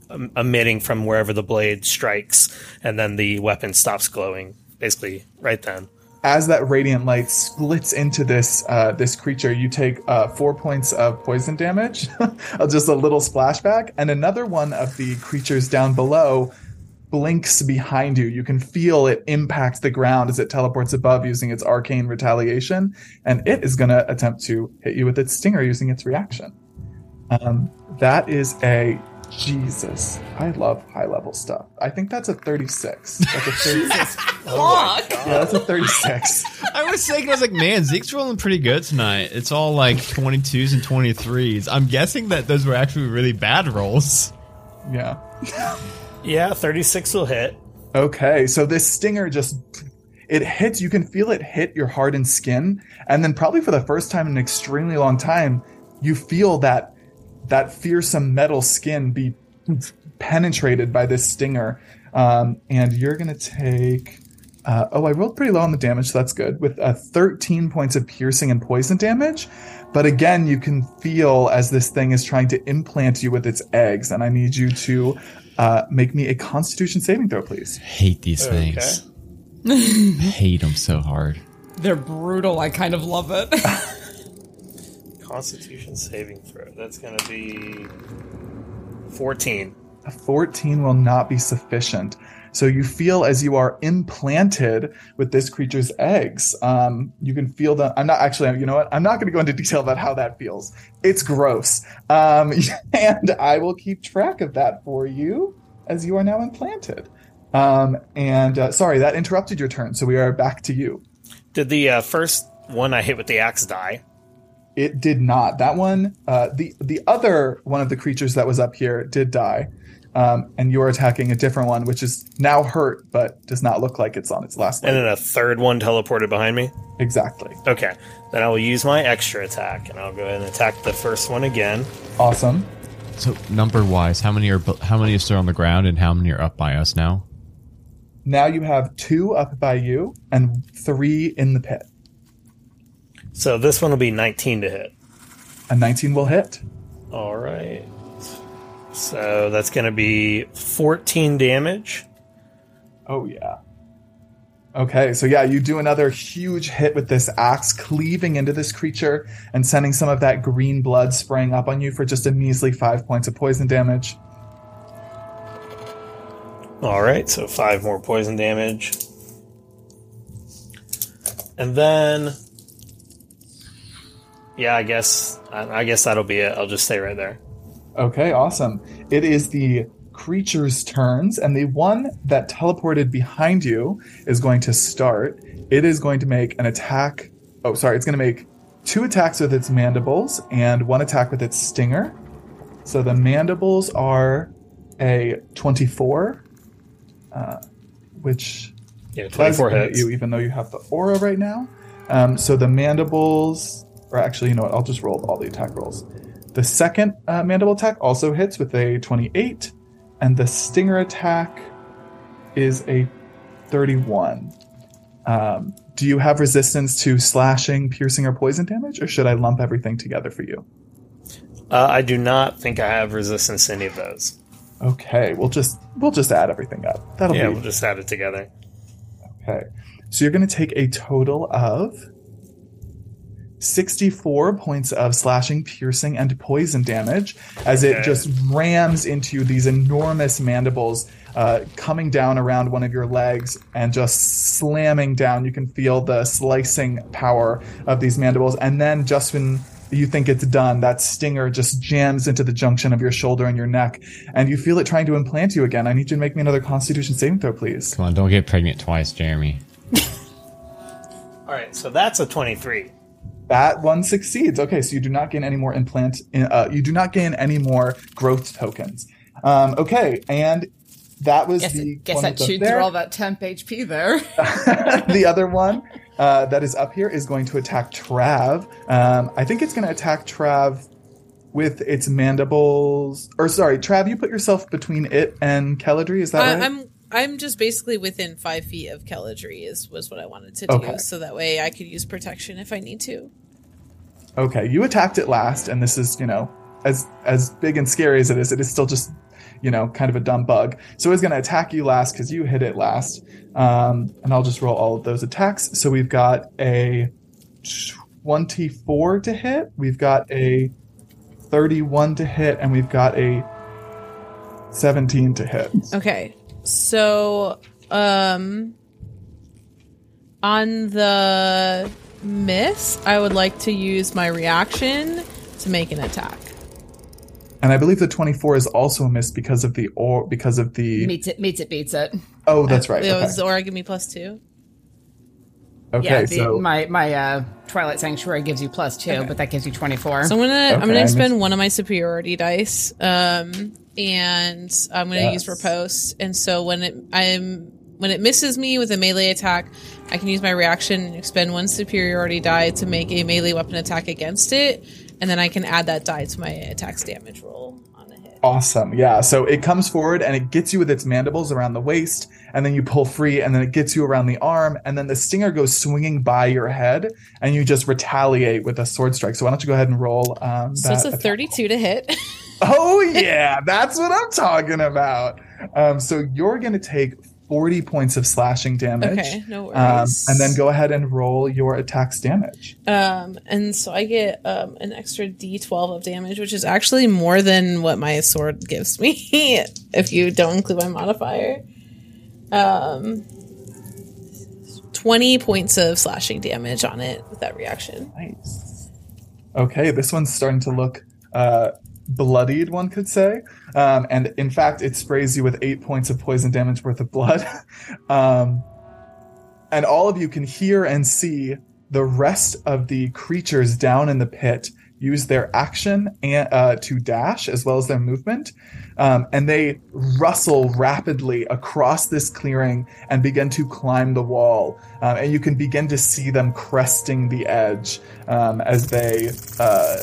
Speaker 4: em- emitting from wherever the blade strikes and then the weapon stops glowing basically right then.
Speaker 5: As that radiant light splits into this uh, this creature, you take uh, four points of poison damage, just a little splashback, and another one of the creatures down below blinks behind you. You can feel it impact the ground as it teleports above using its arcane retaliation, and it is going to attempt to hit you with its stinger using its reaction. Um, that is a Jesus. I love high level stuff. I think that's a 36. That's a 36.
Speaker 2: Fuck.
Speaker 5: yeah, that's a 36.
Speaker 1: I was thinking, I was like, man, Zeke's rolling pretty good tonight. It's all like 22s and 23s. I'm guessing that those were actually really bad rolls.
Speaker 5: Yeah.
Speaker 4: Yeah, 36 will hit.
Speaker 5: Okay, so this stinger just it hits you can feel it hit your hardened skin and then probably for the first time in an extremely long time you feel that that fearsome metal skin be penetrated by this stinger um, and you're gonna take uh, oh i rolled pretty low on the damage so that's good with uh, 13 points of piercing and poison damage but again you can feel as this thing is trying to implant you with its eggs and i need you to uh, make me a constitution saving throw please
Speaker 1: Hate these
Speaker 4: Okay.
Speaker 1: things. Hate them so hard.
Speaker 2: They're brutal. I kind of love it.
Speaker 4: Constitution saving throw. That's going to be 14.
Speaker 5: A 14 will not be sufficient. So you feel as you are implanted with this creature's eggs. Um, you can feel the. I'm not actually. You know what? I'm not going to go into detail about how that feels. It's gross. Um, and I will keep track of that for you as you are now implanted. Um, and uh, sorry, that interrupted your turn. So we are back to you.
Speaker 4: Did the uh, first one I hit with the axe die?
Speaker 5: It did not. That one, uh, the the other one of the creatures that was up here did die, um, and you're attacking a different one, which is now hurt, but does not look like it's on its last
Speaker 4: And then a third one teleported behind me?
Speaker 5: Exactly.
Speaker 4: Okay. Then I will use my extra attack, and I'll go ahead and attack the first one again.
Speaker 5: Awesome.
Speaker 1: So number wise, how many are how many are still on the ground, and how many are up by us now?
Speaker 5: Now you have two up by you and three in the pit.
Speaker 4: So this one will be 19 to hit.
Speaker 5: A 19 will hit.
Speaker 4: All right. So that's going to be 14 damage.
Speaker 5: Oh yeah. Okay, so yeah, you do another huge hit with this axe, cleaving into this creature and sending some of that green blood spraying up on you for just a measly five points of poison damage.
Speaker 4: All right, so five more poison damage. And then, yeah, I guess I, I guess that'll be it. I'll just stay right there.
Speaker 5: Okay, awesome. It is the creature's turns, and the one that teleported behind you is going to start. It is going to make an attack. Oh, sorry, it's going to make two attacks with its mandibles and one attack with its stinger. So the mandibles are a 24, uh, which
Speaker 4: Yeah, 24 hits.
Speaker 5: you, even though you have the aura right now. Um, so the mandibles, or actually, you know what? I'll just roll all the attack rolls. The second uh, mandible attack also hits with a 28, and the stinger attack is a 31. Um, do you have resistance to slashing, piercing, or poison damage, or should I lump everything together for you?
Speaker 4: Uh, I do not think I have resistance to any of those.
Speaker 5: Okay, we'll just we'll just add everything up. That'll
Speaker 4: Yeah,
Speaker 5: be
Speaker 4: we'll just add it together.
Speaker 5: Okay. So you're going to take a total of 64 points of slashing, piercing, and poison damage as it
Speaker 4: Okay.
Speaker 5: just rams into these enormous mandibles uh, coming down around one of your legs and just slamming down. You can feel the slicing power of these mandibles. And then just when you think it's done, that stinger just jams into the junction of your shoulder and your neck, and you feel it trying to implant you again. I need you to make me another constitution saving throw, please.
Speaker 1: Come on, don't get pregnant twice, Jeremy.
Speaker 4: All right, so that's a 23.
Speaker 5: That one succeeds. Okay, so you do not gain any more implant. Uh, you do not gain any more growth tokens. Um, okay, and that was
Speaker 2: Guess,
Speaker 5: the
Speaker 2: guess
Speaker 5: one
Speaker 2: I
Speaker 5: that's up
Speaker 2: chewed through all that temp HP there.
Speaker 5: the other one uh, that is up here is going to attack Trav. Um, I think it's going to attack Trav with its mandibles. Or sorry, Trav, you put yourself between it and Keladri. Is that
Speaker 3: I,
Speaker 5: right?
Speaker 3: I'm I'm just basically within five feet of Keladri is was what I wanted to do,
Speaker 5: Okay.
Speaker 3: so that way I could use protection if I need to.
Speaker 5: Okay, you attacked it last, and this is, you know, as as big and scary as it is, it is still just, you know, kind of a dumb bug. So it's going to attack you last because you hit it last. Um, and I'll just roll all of those attacks. So we've got a 24 to hit, we've got a 31 to hit, and we've got a 17 to hit.
Speaker 3: Okay, so um, on the miss, I would like to use my reaction to make an attack.
Speaker 5: And I believe the 24 is also a miss because of the or because of the
Speaker 2: meets it, meets it, beats it.
Speaker 5: Oh, that's right.
Speaker 3: It
Speaker 5: Okay.
Speaker 3: was Aura give me plus two.
Speaker 5: Okay,
Speaker 2: yeah, the,
Speaker 5: so
Speaker 2: my my uh, Twilight Sanctuary gives you plus two, but that gives you twenty four.
Speaker 3: So I'm gonna I'm gonna
Speaker 5: missed-
Speaker 3: expend one of my superiority dice, um, and I'm gonna use
Speaker 5: Yes.
Speaker 3: riposte. And so when it I'm when it misses me with a melee attack, I can use my reaction and expend one superiority die to make a melee weapon attack against it, and then I can add that die to my attack's damage roll on a hit.
Speaker 5: Awesome. Yeah. So it comes forward and it gets you with its mandibles around the waist, and then you pull free, and then it gets you around the arm, and then the stinger goes swinging by your head, and you just retaliate with a sword strike. So why don't you go ahead and roll? Um,
Speaker 3: So it's a
Speaker 5: attack.
Speaker 3: 32 to hit.
Speaker 5: Oh yeah, that's what I'm talking about. Um, so you're gonna take 40 points of slashing damage.
Speaker 3: okay, no
Speaker 5: Um, and then go ahead and roll your attack's damage.
Speaker 3: Um, and so I get um, an extra d12 of damage, which is actually more than what my sword gives me if you don't include my modifier. Um, 20 points of slashing damage on it with that reaction.
Speaker 5: Nice. Okay, this one's starting to look uh, bloodied, one could say. Um, and in fact, it sprays you with eight points of poison damage worth of blood. um, and all of you can hear and see the rest of the creatures down in the pit use their action and, uh, to dash as well as their movement. Um, and they rustle rapidly across this clearing and begin to climb the wall. Um, and you can begin to see them cresting the edge um, as they uh,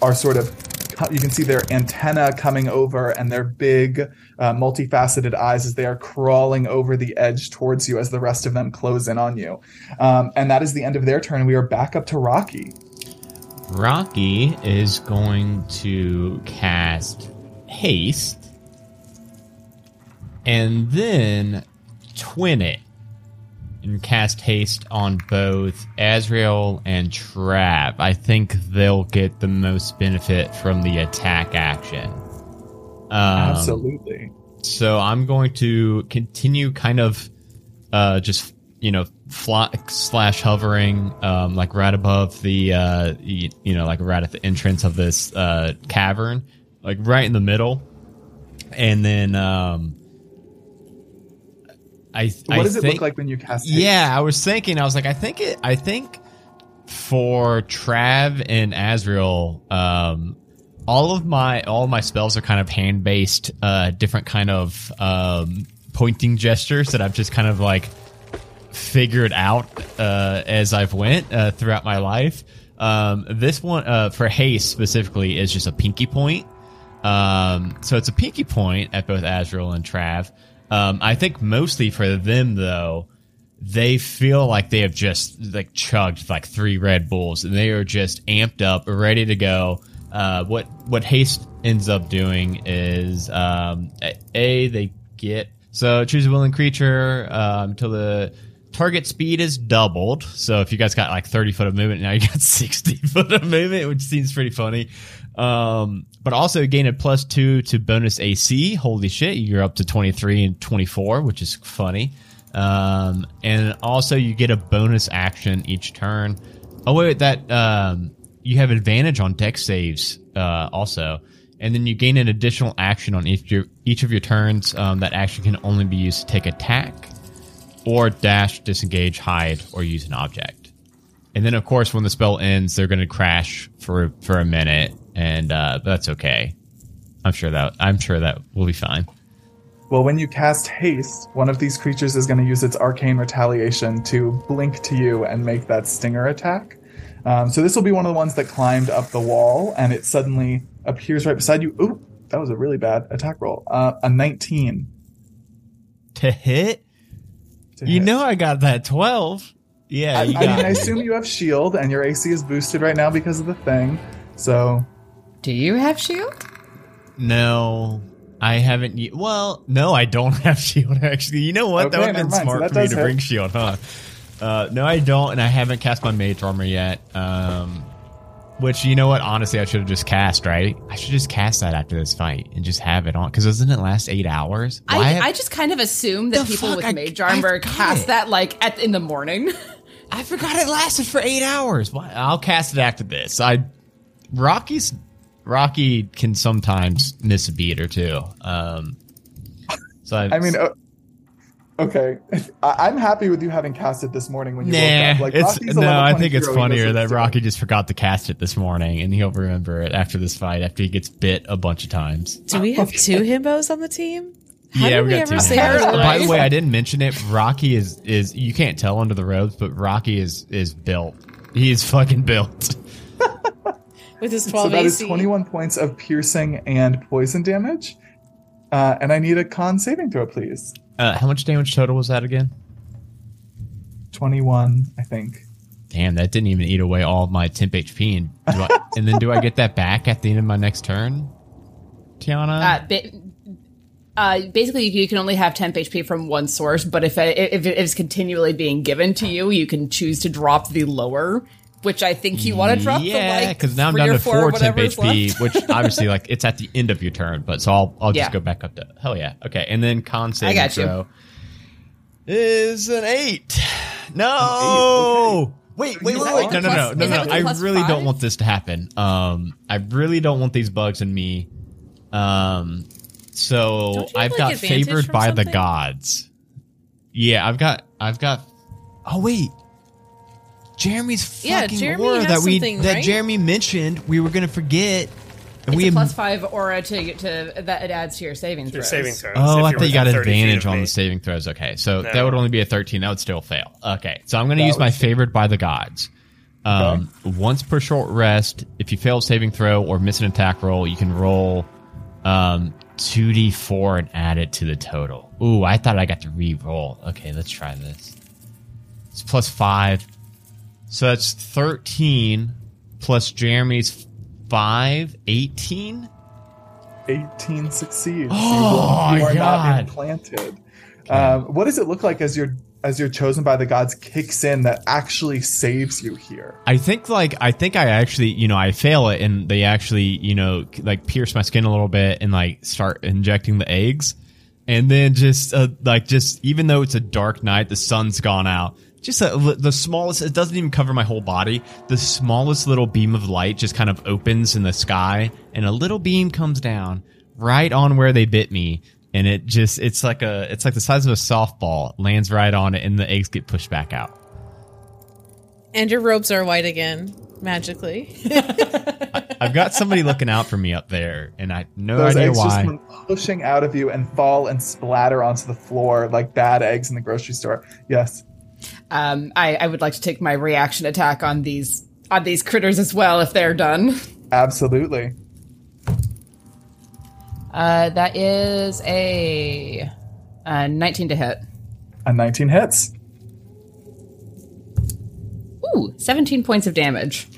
Speaker 5: are sort of you can see their antenna coming over and their big uh, multifaceted eyes as they are crawling over the edge towards you as the rest of them close in on you. Um, and that is the end of their turn. We are back up to rocky.
Speaker 1: Rocky is going to cast haste and then twin it and cast haste on both Azrael and Trav. I think they'll get the most benefit from the attack action. Um,
Speaker 5: absolutely
Speaker 1: So I'm going to continue kind of uh, just you know fly slash hovering um, like right above the uh, you, you know like right at the entrance of this uh, cavern, like right in the middle, and then um, I
Speaker 5: what
Speaker 1: I
Speaker 5: does it look like when you cast haste?
Speaker 1: yeah, I was thinking. I was like, I think it. I think for Trav and Azrael, um, all of my all of my spells are kind of hand based, uh, different kind of um, pointing gestures that I've just kind of like figured out uh, as I've went uh, throughout my life. Um, this one uh, for haste specifically is just a pinky point. Um, so it's a pinky point at both Azrael and Trav. Um, I think mostly for them though, they feel like they have just like chugged like three Red Bulls and they are just amped up, ready to go. Uh, what what haste ends up doing is um, a they get so choose a willing creature um, until the target speed is doubled. So if you guys got like 30 foot of movement, now you got 60 foot of movement, which seems pretty funny. Um, but also gain a plus two to bonus AC. Holy shit, you're up to 23 and 24, which is funny. Um, and also you get a bonus action each turn. Oh wait, that um, you have advantage on Dex saves uh, also, and then you gain an additional action on each of your each of your turns. Um, that action can only be used to take attack, or dash, disengage, hide, or use an object. And then, of course, when the spell ends, they're going to crash for for a minute, and uh, that's okay. I'm sure that I'm sure that will be fine.
Speaker 5: Well, when you cast haste, one of these creatures is going to use its arcane retaliation to blink to you and make that stinger attack. Um, so this will be one of the ones that climbed up the wall, and it suddenly appears right beside you. Ooh, that was a really bad attack roll. Uh, a 19.
Speaker 1: To hit,
Speaker 5: to
Speaker 1: you
Speaker 5: hit.
Speaker 1: know, I got that 12. Yeah,
Speaker 5: I,
Speaker 1: you
Speaker 5: I
Speaker 1: got
Speaker 5: mean, I assume you have shield, and your AC is boosted right now because of the thing. So
Speaker 2: Do you have shield?
Speaker 1: No, I haven't. Well, no, I don't have shield. Actually, you know what? that would have been
Speaker 5: mind. So
Speaker 1: smart
Speaker 5: that
Speaker 1: for me to bring shield, huh? Uh, no, I don't, and I haven't cast my mage armor yet. Um, which you know what? Honestly, I should have just cast. Right? I should just cast that after this fight and just have it on. Because doesn't it last eight hours? Why
Speaker 2: I,
Speaker 1: have-
Speaker 2: I just kind of assume that people with
Speaker 1: I-
Speaker 2: mage armor cast
Speaker 1: it.
Speaker 2: that like at in the morning.
Speaker 1: I forgot it lasted for eight hours. Why? I'll cast it after this. I Rocky's Rocky can sometimes miss a beat or two. Um, so I,
Speaker 5: I mean, uh, okay, I- I'm happy with you having cast it this morning when you woke up. Like,
Speaker 1: it's no. I think it's funnier that. Rocky just forgot to cast it this morning, and he'll remember it after this fight after he gets bit a bunch of times.
Speaker 3: Do we have two himbos on the team? How
Speaker 1: yeah,
Speaker 3: did
Speaker 1: we
Speaker 3: we
Speaker 1: got
Speaker 3: ever
Speaker 1: two.
Speaker 3: say our
Speaker 1: By the way, I didn't mention it. Rocky is is you can't tell under the robes, but Rocky is is built. He is fucking built.
Speaker 3: with his
Speaker 5: So
Speaker 3: 12
Speaker 5: that is
Speaker 3: AC?
Speaker 5: 21 points of piercing and poison damage. Uh, and I need a con saving throw, please.
Speaker 1: Uh, how much damage total was that again?
Speaker 5: 21, I think.
Speaker 1: Damn, that didn't even eat away all of my temp HP. And do I, and then do I get that back at the end of my next turn, Tiana?
Speaker 2: Uh, ba- uh, basically, you can only have temp HP from one source, but if it, if it is continually being given to you, you can choose to drop the lower, which I think you want to drop.
Speaker 1: yeah,
Speaker 2: the, like,
Speaker 1: because now I'm down to
Speaker 2: four,
Speaker 1: four temp HP, which obviously like it's at the end of your turn. But so I'll I'll just
Speaker 2: Yeah.
Speaker 1: go back up to hell yeah. Okay, and then con saving
Speaker 2: got you.
Speaker 1: throw is an eight. No. Wait, wait,
Speaker 2: Is
Speaker 1: wait, wait!
Speaker 2: with
Speaker 1: No, no, no, no, no! I
Speaker 2: plus
Speaker 1: really don't want this to happen. Um, I really don't want these bugs in me. Um, so
Speaker 3: have,
Speaker 1: I've
Speaker 3: like,
Speaker 1: got
Speaker 3: advantage
Speaker 1: favored
Speaker 3: from
Speaker 1: by the gods. Yeah, I've got, I've got. Oh wait, Jeremy's
Speaker 3: Yeah,
Speaker 1: fucking
Speaker 3: Jeremy
Speaker 1: aura that we
Speaker 3: something,
Speaker 1: that
Speaker 3: right?
Speaker 1: Jeremy mentioned we were gonna forget. And
Speaker 2: It's
Speaker 1: we
Speaker 2: a plus five aura to to that it adds to your saving
Speaker 4: Your
Speaker 2: throws.
Speaker 4: saving throws.
Speaker 1: Oh, I
Speaker 4: you're
Speaker 1: thought you got
Speaker 4: within 30 feet
Speaker 1: advantage on the saving throws. Okay, so
Speaker 4: No.
Speaker 1: that would only be a 13. That would still fail. Okay, so I'm going to
Speaker 5: That
Speaker 1: use my
Speaker 5: would-
Speaker 1: favored by the gods. Um, Once per short rest, if you fail a saving throw or miss an attack roll, you can roll um, 2d4 and add it to the total. Ooh, I thought I got to re-roll. Okay, let's try this. It's plus five, so that's 13 plus Jeremy's five, 18.
Speaker 5: 18 succeeds.
Speaker 1: Oh,
Speaker 5: you, are
Speaker 1: God.
Speaker 5: not implanted. Um, what does it look like as your as you're chosen by the gods kicks in that actually saves you here?
Speaker 1: I think like I think I actually you know I fail it and they actually you know like pierce my skin a little bit and like start injecting the eggs and then just uh, like just even though it's a dark night the sun's gone out just a, the smallest it doesn't even cover my whole body the smallest little beam of light just kind of opens in the sky and a little beam comes down right on where they bit me and it just it's like a it's like the size of a softball lands right on it and the eggs get pushed back out
Speaker 3: And your robes are white again, magically.
Speaker 1: I've got somebody looking out for me up there, and I have no
Speaker 5: Those
Speaker 1: idea
Speaker 5: eggs just
Speaker 1: why.
Speaker 5: come pushing out of you and fall and splatter onto the floor like bad eggs in the grocery store. Yes.
Speaker 2: Um, I, I would like to take my reaction attack on these on these critters as well if they're done.
Speaker 5: Absolutely.
Speaker 2: Uh, that is a, uh 19 to hit.
Speaker 5: A 19 hits.
Speaker 2: Ooh, 17 points of damage.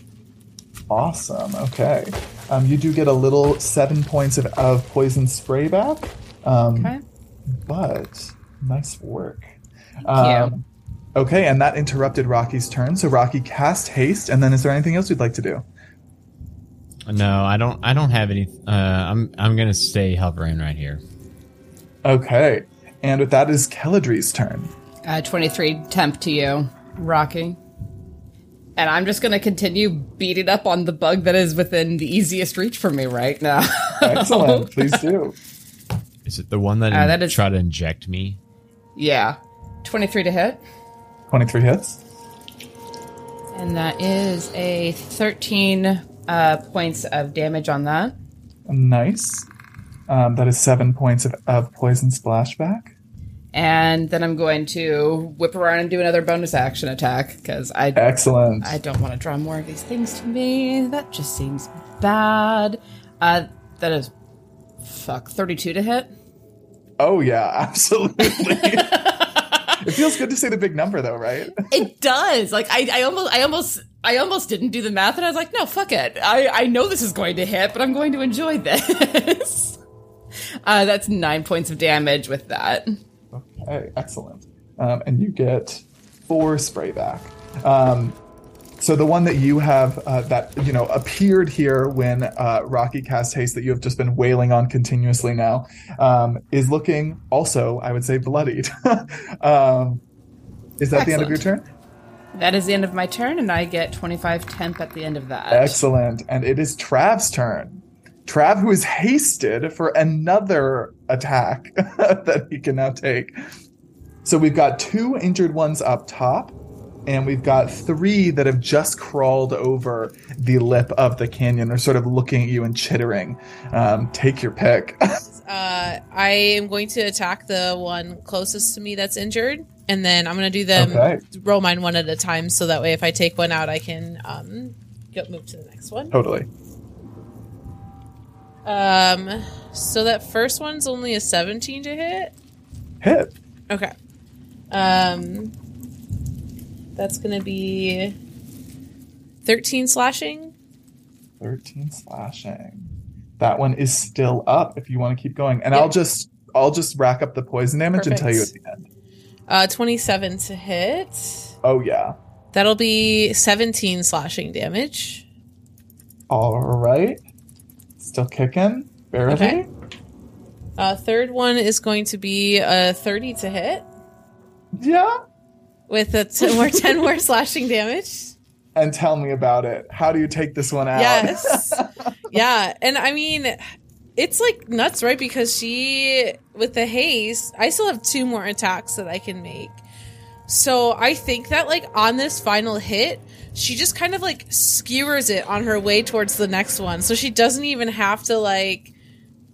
Speaker 5: Awesome. Okay. Um, you do get a little seven points of, of poison spray back. Um,
Speaker 2: Okay.
Speaker 5: But nice work.
Speaker 2: you.
Speaker 5: Um, okay, and that interrupted Rocky's turn. So Rocky cast haste, and then is there anything else you'd like to do?
Speaker 1: No, I don't. I don't have any. Uh, I'm. I'm gonna stay hovering right here.
Speaker 5: Okay. And with that is Keladri's turn.
Speaker 2: Uh, 23 temp to you, Rocky. And I'm just going to continue beating up on the bug that is within the easiest reach for me right now.
Speaker 5: Excellent. Please do.
Speaker 1: Is it the one that,
Speaker 2: Uh, that is-
Speaker 1: tried to inject me?
Speaker 2: yeah. 23 to hit.
Speaker 5: 23 hits.
Speaker 2: And that is a 13 uh, points of damage on that.
Speaker 5: Nice. Um, that is seven points of, of poison splashback.
Speaker 2: And then I'm going to whip around and do another bonus action attack because I
Speaker 5: Excellent.
Speaker 2: I don't want to draw more of these things to me. That just seems bad. Uh, that is fuck 32 to hit.
Speaker 5: oh, yeah, absolutely. it feels good to say the big number, though, right?
Speaker 2: It does. Like I, I almost, I almost, I almost didn't do the math, and I was like, no, fuck it. I, I know this is going to hit, but I'm going to enjoy this. uh, that's nine points of damage with that.
Speaker 5: Okay, excellent. Um, and you get four spray back. Um, so the one that you have uh, that you know appeared here when uh, Rocky cast haste that you have just been wailing on continuously now um, is looking also, I would say, bloodied. um, is that the end of your turn?
Speaker 2: That is the end of my turn, and I get 25 temp at the end of that.
Speaker 5: Excellent. And it is Trav's turn. Trav, who is hasted for another attack that he can now take. So we've got two injured ones up top, and we've got three that have just crawled over the lip of the canyon. They're sort of looking at you and chittering. Um, take your pick.
Speaker 3: Uh, I am going to attack the one closest to me that's injured, and then I'm going to do them
Speaker 5: Okay.
Speaker 3: roll mine one at a time, so that way if I take one out, I can um, go move to the next one.
Speaker 5: totally.
Speaker 3: Um, so that first one's only a 17 to hit.
Speaker 5: Hit.
Speaker 3: Okay. Um, that's going to be 13 slashing.
Speaker 5: 13 slashing. That one is still up if you want to keep going. And I'll just I'll just rack up the poison damage and tell you at the end.
Speaker 3: Uh, 27 to hit.
Speaker 5: Oh yeah.
Speaker 3: That'll be 17 slashing damage.
Speaker 5: All right. Still kicking. Barely.
Speaker 3: Okay. Uh, third one is going to be a 30 to hit
Speaker 5: Yeah.
Speaker 3: With a t- more 10 more slashing damage.
Speaker 5: And tell me about it. How do you take this one out?
Speaker 3: Yes. yeah. And I mean, it's like nuts, right? Because she, with the haste, I still have two more attacks that I can make. So I think that like on this final hit, she just kind of like skewers it on her way towards the next one. So she doesn't even have to like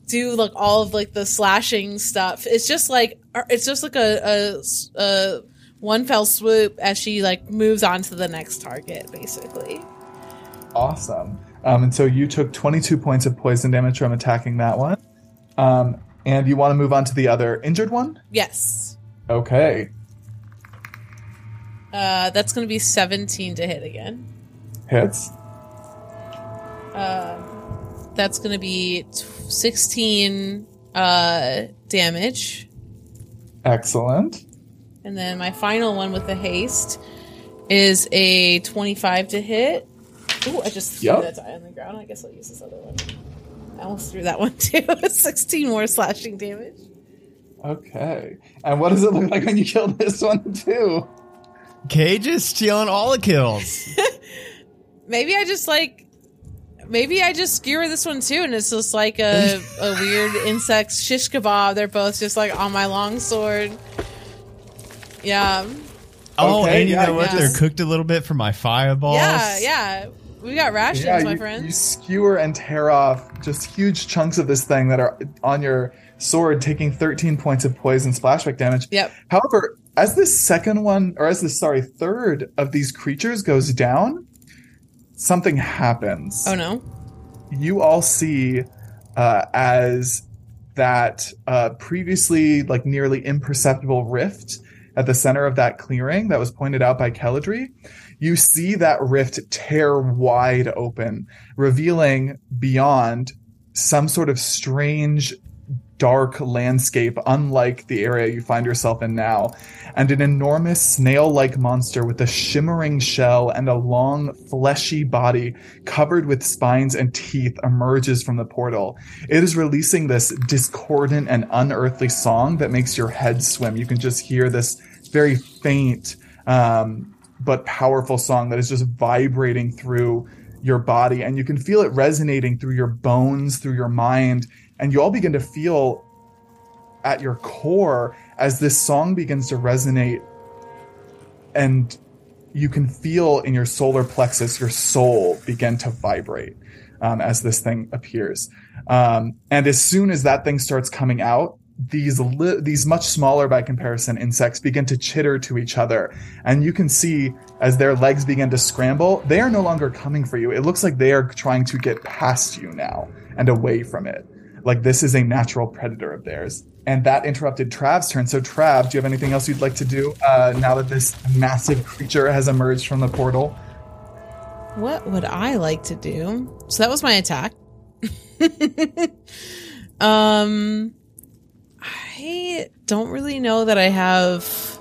Speaker 3: do like all of like the slashing stuff. It's just like uh, it's just like a, a, a one fell swoop as she like moves on to the next target, basically.
Speaker 5: Awesome. Um, and so you took 22 points of poison damage from attacking that one. Um, and you want to move on to the other injured one?
Speaker 3: Yes.
Speaker 5: Okay.
Speaker 3: Uh, that's going to be 17 to hit again.
Speaker 5: Hits.
Speaker 3: Um, that's going to be t- 16 uh, damage.
Speaker 5: Excellent.
Speaker 3: And then my final one with the haste is a 25 to hit. Ooh, I just threw
Speaker 5: Yep.
Speaker 3: that die on the ground. I guess I'll use this other one. I almost threw that one too. 16 more slashing damage.
Speaker 5: Okay. And what does it look like when you kill this one too?
Speaker 1: Cage is stealing all the kills.
Speaker 3: Maybe I just like. Maybe I just skewer this one too, and it's just like a, a weird insect shish kebab. They're both just like on my long sword. Yeah.
Speaker 1: oh,
Speaker 5: Okay,
Speaker 1: and you
Speaker 5: yeah,
Speaker 1: know what?
Speaker 3: yeah.
Speaker 1: They're cooked a little bit for my fireballs.
Speaker 3: Yeah, yeah. We got rations,
Speaker 5: yeah,
Speaker 3: my
Speaker 5: you,
Speaker 3: friend.
Speaker 5: you skewer and tear off just huge chunks of this thing that are on your sword, taking 13 points of poison splashback damage.
Speaker 3: Yep.
Speaker 5: However, as this second one, or as the sorry third of these creatures goes down, something happens.
Speaker 3: Oh no.
Speaker 5: you all see uh, as that uh, previously like nearly imperceptible rift at the center of that clearing that was pointed out by Keladri, you see that rift tear wide open, revealing beyond some sort of strange dark landscape unlike the area you find yourself in now and an enormous snail-like monster with a shimmering shell and a long fleshy body covered with spines and teeth emerges from the portal. It is releasing this discordant and unearthly song that makes your head swim. You can just hear this very faint um, but powerful song that is just vibrating through your body. And you can feel it resonating through your bones through your mind. And you all begin to feel at your core as this song begins to resonate. And you can feel in your solar plexus your soul begin to vibrate um, as this thing appears. Um, and as soon as that thing starts coming out these li- these much smaller by comparison insects begin to chitter to each other and you can see as their legs begin to scramble they are no longer coming for you it looks like they are trying to get past you now and away from it like this is a natural predator of theirs and that interrupted Trav's turn. So, Trav, do you have anything else you'd like to do uh, now that this massive creature has emerged from the portal?
Speaker 3: What would I like to do? So that was my attack. um I don't really know that I have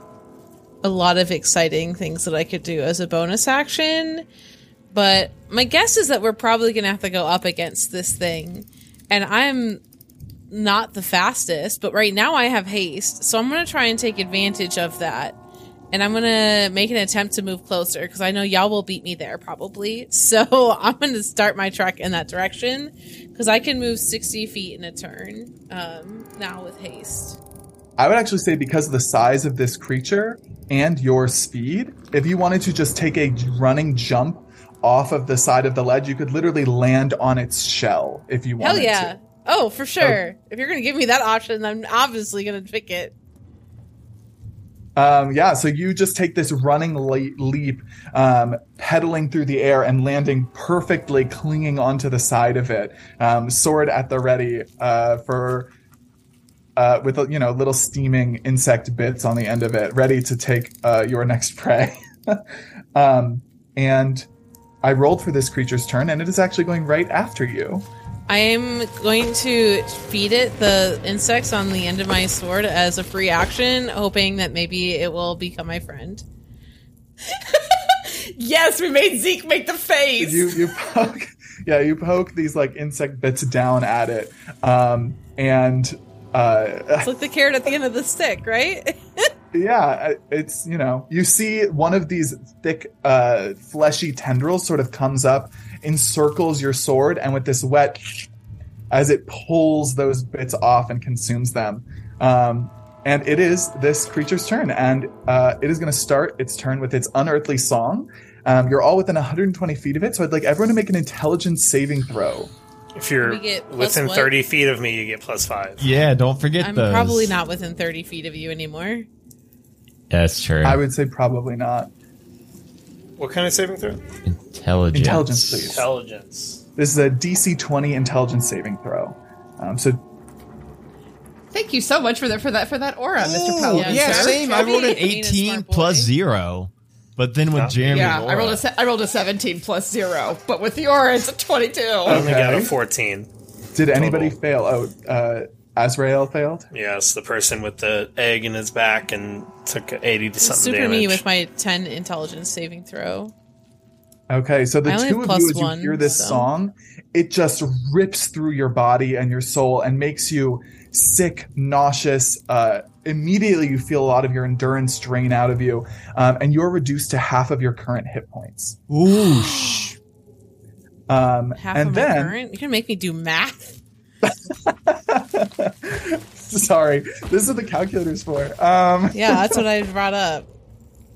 Speaker 3: a lot of exciting things that I could do as a bonus action, but my guess is that we're probably going to have to go up against this thing. And I'm not the fastest, but right now I have haste. So I'm going to try and take advantage of that. And I'm going to make an attempt to move closer because I know y'all will beat me there probably. So I'm going to start my trek in that direction because I can move 60 feet in a turn um, now with haste.
Speaker 5: I would actually say because of the size of this creature and your speed, if you wanted to just take a running jump off of the side of the ledge, you could literally land on its shell if you wanted
Speaker 3: Hell yeah.
Speaker 5: to.
Speaker 3: Oh, for sure. If you're going to give me that option, I'm obviously going to pick it.
Speaker 5: Um, yeah, so you just take this running le- leap, um, pedaling through the air and landing perfectly, clinging onto the side of it, um, sword at the ready uh, for uh, with you know little steaming insect bits on the end of it, ready to take uh, your next prey. um, and I rolled for this creature's turn, and it is actually going right after you.
Speaker 3: I am going to feed it the insects on the end of my sword as a free action, hoping that maybe it will become my friend.
Speaker 2: Yes, we made Zeke make the face.
Speaker 5: you you poke yeah you poke these like insect bits down at it um and uh
Speaker 3: It's like the carrot at the end of the stick, right?
Speaker 5: yeah it's you know you see one of these thick uh fleshy tendrils sort of comes up encircles your sword and with this wet as it pulls those bits off and consumes them um and it is this creature's turn, and uh, it is going to start its turn with its unearthly song. Um, you're all within 120 feet of it, so I'd like everyone to make an intelligence saving throw.
Speaker 4: If you're
Speaker 3: We get plus
Speaker 4: within
Speaker 3: what?
Speaker 4: 30 feet of me, you get plus five.
Speaker 1: Yeah, don't forget
Speaker 3: I'm
Speaker 1: those.
Speaker 3: probably not within 30 feet of you anymore.
Speaker 1: That's true.
Speaker 5: I would say probably not.
Speaker 4: What kind of saving throw?
Speaker 1: Intelligence.
Speaker 5: Intelligence, please.
Speaker 4: Intelligence.
Speaker 5: This is a DC 20 intelligence saving throw. Um, so
Speaker 2: Thank you so much for that for that for that aura, Mr.
Speaker 1: Ooh,
Speaker 2: Pelican.
Speaker 1: yeah,
Speaker 2: sir.
Speaker 1: same. I rolled an
Speaker 3: Being a smart
Speaker 1: 18 plus zero, but then with
Speaker 4: Huh?
Speaker 1: Jeremy,
Speaker 2: Yeah, I rolled
Speaker 1: Laura-
Speaker 2: a se- I rolled a 17 plus zero, but with the aura, it's a 22.
Speaker 4: I only got a 14.
Speaker 5: did anybody fail? Oh, uh, Azrael failed.
Speaker 4: Yes, the person with the egg in his back and took 80 to something
Speaker 3: Super
Speaker 4: damage.
Speaker 3: me with my 10 intelligence saving throw.
Speaker 5: Okay, so the two of you, as you
Speaker 3: one,
Speaker 5: hear this
Speaker 3: so-
Speaker 5: song, it just rips through your body and your soul and makes you sick, nauseous. Uh, immediately, you feel a lot of your endurance drain out of you, um, and you're reduced to half of your current hit points.
Speaker 1: Ooh,
Speaker 5: Um,
Speaker 3: Half
Speaker 5: and
Speaker 3: of my
Speaker 5: then,
Speaker 3: current? You're going to make me do math?
Speaker 5: sorry, this is what the calculator's for. Um,
Speaker 3: Yeah, that's what I brought up.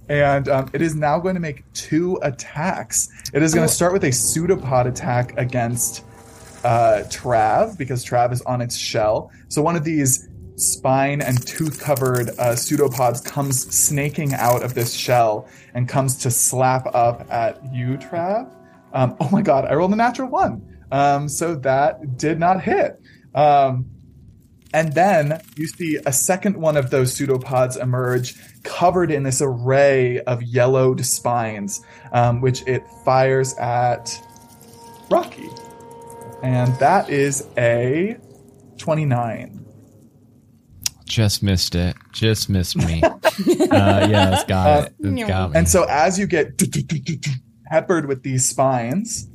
Speaker 5: and um, it is now going to make two attacks. It is going to start with a pseudopod attack against uh, Trav because Trav is on its shell. So one of these spine and tooth covered uh, pseudopods comes snaking out of this shell and comes to slap up at you, Trav. Um, oh my god, I rolled a natural one. Um, so that did not hit. Um, and then you see a second one of those pseudopods emerge, covered in this array of yellowed spines, um, which it fires at Rocky. And that is a 29.
Speaker 1: just missed it. Just missed me. uh, yeah, it's got it. It's got me.
Speaker 5: And so as you get peppered with these spines,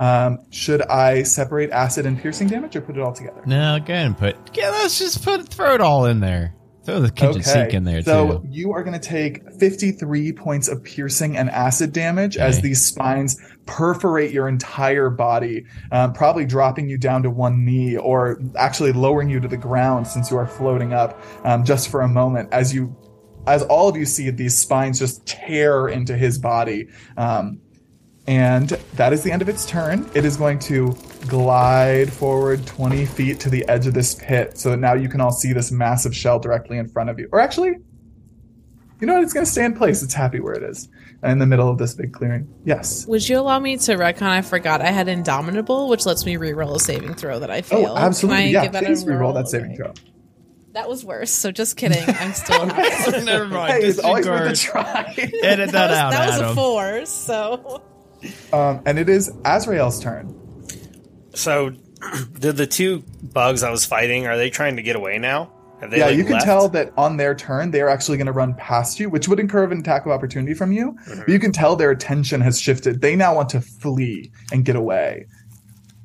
Speaker 5: um, should I separate acid and piercing damage or put it all together?
Speaker 1: no, go ahead and put. Yeah, let's just put throw it all in there. Throw the kitchen sink in there too.
Speaker 5: so
Speaker 1: too.
Speaker 5: you are going to take 53 points of piercing and acid damage as these spines perforate your entire body, um, probably dropping you down to one knee or actually lowering you to the ground since you are floating up um, just for a moment as you. As all of you see, these spines just tear into his body. Um, and that is the end of its turn. It is going to glide forward 20 feet to the edge of this pit so that now you can all see this massive shell directly in front of you. Or actually, you know what? It's going to stay in place. It's happy where it is in the middle of this big clearing. Yes.
Speaker 3: Would you allow me to retcon? I forgot I had Indomitable, which lets me reroll a saving throw that I oh, failed.
Speaker 5: Oh, absolutely.
Speaker 3: Can I
Speaker 5: Yeah,
Speaker 3: give that
Speaker 5: please
Speaker 3: a
Speaker 5: reroll
Speaker 3: roll?
Speaker 5: that saving
Speaker 3: Okay.
Speaker 5: throw.
Speaker 3: That was worse. So just kidding. I'm still happy.
Speaker 1: Never mind.
Speaker 5: Hey, it's always worth a try.
Speaker 1: Edit that,
Speaker 3: that was,
Speaker 1: out,
Speaker 3: that was a four. So
Speaker 5: um, and it is Azrael's turn.
Speaker 4: So, did the two bugs I was fighting, are they trying to get away now? Have they,
Speaker 5: yeah,
Speaker 4: like,
Speaker 5: you can
Speaker 4: left?
Speaker 5: tell that on their turn, they are actually going to run past you, which would incur an attack of opportunity from you. But you can tell their attention has shifted. They now want to flee and get away.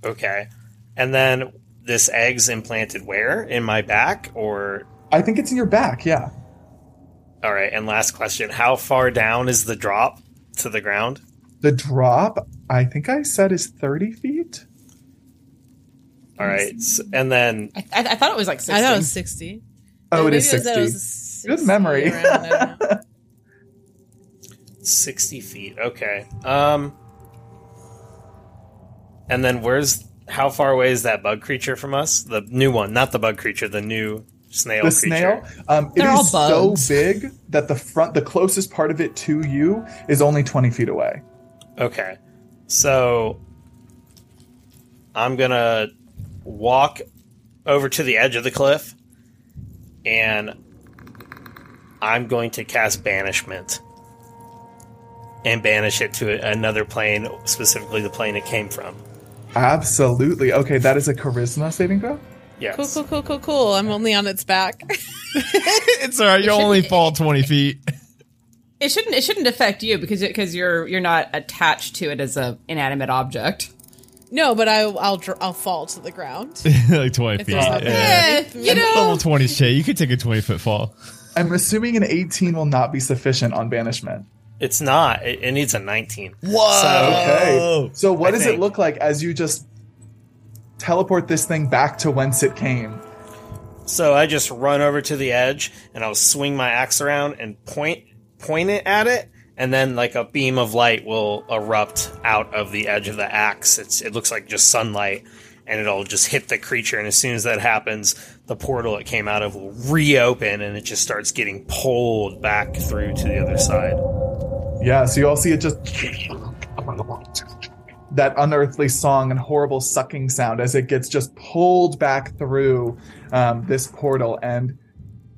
Speaker 4: Okay. And then this egg's implanted where? In my back? Or.
Speaker 5: I think it's in your back, yeah.
Speaker 4: All right. And last question How far down is the drop to the ground?
Speaker 5: The drop, I think I said is 30 feet.
Speaker 4: All right. s- And then.
Speaker 2: I, I, I thought it was like 60.
Speaker 3: I thought it was sixty.
Speaker 5: Oh, it
Speaker 3: Maybe
Speaker 5: is
Speaker 3: was that
Speaker 5: 60.
Speaker 3: was 60
Speaker 5: Good memory.
Speaker 3: around, I don't know.
Speaker 4: 60 feet. Okay. Um. And then where's how far away is that bug creature from us? The new one, not the bug creature, the new snail
Speaker 5: the
Speaker 4: creature.
Speaker 5: snail, um, it
Speaker 2: They're all
Speaker 5: is so
Speaker 2: bugs.
Speaker 5: big that the front, the closest part of it to you is only 20 feet away.
Speaker 4: Okay. So I'm going to walk over to the edge of the cliff and I'm going to cast banishment and banish it to another plane, specifically the plane it came from.
Speaker 5: Absolutely. Okay, that is a charisma saving throw.
Speaker 4: Yes.
Speaker 3: Cool, cool, cool, cool, cool. I'm only on its back.
Speaker 1: it's all right. You only fall twenty feet.
Speaker 2: It shouldn't it shouldn't affect you because because you're you're not attached to it as a inanimate object.
Speaker 3: no, but I, I'll dr- I'll fall to the ground.
Speaker 1: like twenty
Speaker 3: If
Speaker 1: feet.
Speaker 3: there's no
Speaker 1: Yeah.
Speaker 2: You know,
Speaker 1: Level twenty shit. You could take a twenty foot fall.
Speaker 5: I'm assuming an 18 will not be sufficient on banishment.
Speaker 4: It's not. It, it needs a 19.
Speaker 1: Whoa.
Speaker 5: Okay. So what
Speaker 4: I
Speaker 5: does it
Speaker 4: think-
Speaker 5: look like as you just teleport this thing back to whence it came?
Speaker 4: So I just run over to the edge and I'll swing my axe around and point point it at it, and then like a beam of light will erupt out of the edge of the axe. It's it looks like just sunlight, and it'll just hit the creature. And as soon as that happens, the portal it came out of will reopen, and it just starts getting pulled back through to the other side.
Speaker 5: Yeah, so you all see it just that unearthly song and horrible sucking sound as it gets just pulled back through um, this portal and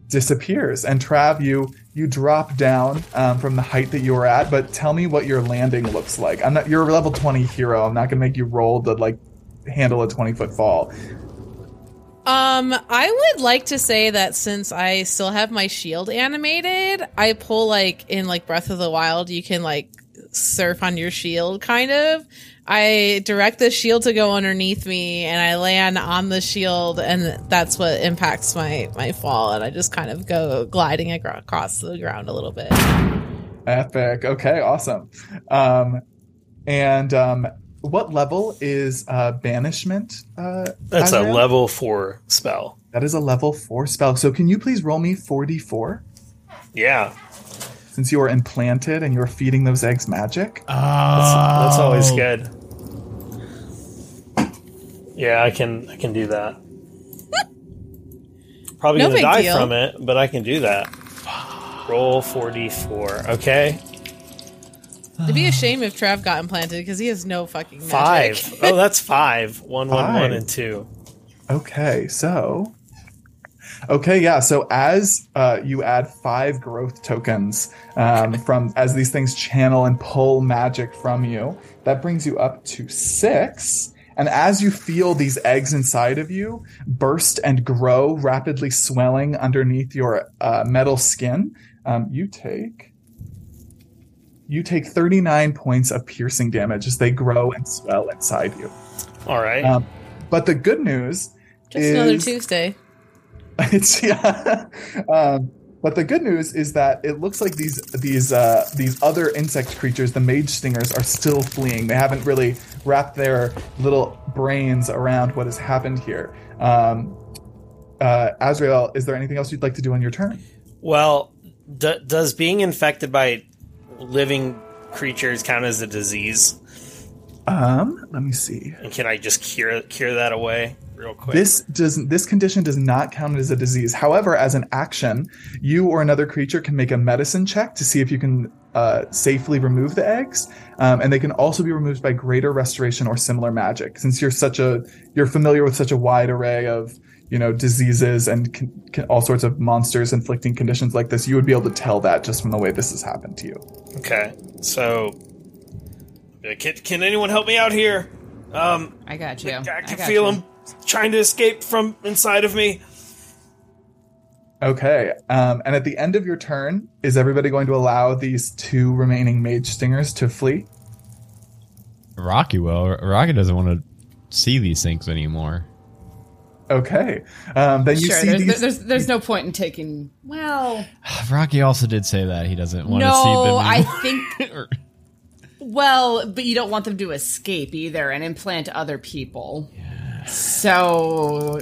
Speaker 5: disappears. And Trav, you you drop down um, from the height that you were at, but tell me what your landing looks like. I'm not you're a level 20 hero. I'm not gonna make you roll to like handle a 20 foot fall.
Speaker 3: Um, I would like to say that since I still have my shield animated, I pull like in like Breath of the Wild, you can like surf on your shield kind of. I direct the shield to go underneath me and I land on the shield and that's what impacts my my fall and I just kind of go gliding across the ground a little bit.
Speaker 5: Epic. Okay, awesome. Um, and um, what level is uh, banishment? Uh,
Speaker 4: That's a level four spell.
Speaker 5: That is a level four spell. So can you please roll me 4d4?
Speaker 4: Yeah,
Speaker 5: Since you are implanted and you're feeding those eggs magic.
Speaker 1: Oh,
Speaker 4: that's, that's always good. Yeah, I can I can do that. Probably
Speaker 3: No
Speaker 4: gonna
Speaker 3: big
Speaker 4: die
Speaker 3: deal.
Speaker 4: from it, but I can do that. Roll forty four. Okay,
Speaker 3: It'd be a shame if Trav got implanted because he has no fucking magic.
Speaker 4: five. oh, that's five. One, one, one,
Speaker 5: Five.
Speaker 4: and two.
Speaker 5: Okay, so. Okay, yeah. So as uh, you add five growth tokens um, from as these things channel and pull magic from you, that brings you up to six. And as you feel these eggs inside of you burst and grow, rapidly swelling underneath your uh, metal skin, um, you take you take 39 points of piercing damage as they grow and swell inside you.
Speaker 4: All right.
Speaker 5: Um, but the good news
Speaker 3: Just another Tuesday.
Speaker 5: it's yeah. Um, but the good news is that it looks like these these uh, these other insect creatures, the mage stingers, are still fleeing. They haven't really wrapped their little brains around what has happened here. Um, uh, Azrael, is there anything else you'd like to do on your turn?
Speaker 4: well, d- does being infected by living creatures count as a disease?
Speaker 5: Um, let me see.
Speaker 4: And can I just cure cure that away real quick?
Speaker 5: This doesn't. This condition does not count as a disease. However, as an action, you or another creature can make a medicine check to see if you can uh, safely remove the eggs, um, and they can also be removed by greater restoration or similar magic. Since you're such a you're familiar with such a wide array of you know diseases and con- con- all sorts of monsters inflicting conditions like this, you would be able to tell that just from the way this has happened to you.
Speaker 4: Okay, so can, can anyone help me out here? Um,
Speaker 2: I got you.
Speaker 4: I can
Speaker 2: got
Speaker 4: feel
Speaker 2: you.
Speaker 4: him trying to escape from inside of me.
Speaker 5: Okay. Um, and at the end of your turn, is everybody going to allow these two remaining mage stingers to flee?
Speaker 1: Rocky will. Rocky doesn't want to see these things anymore.
Speaker 5: Okay. Um, then you
Speaker 2: Sure,
Speaker 5: see
Speaker 2: there's,
Speaker 5: these.
Speaker 2: there's there's no point in taking. Well,
Speaker 1: Rocky also did say that he doesn't want to see them.
Speaker 2: No,
Speaker 1: I
Speaker 2: think. Well, but you don't want them to escape either and implant other people. So,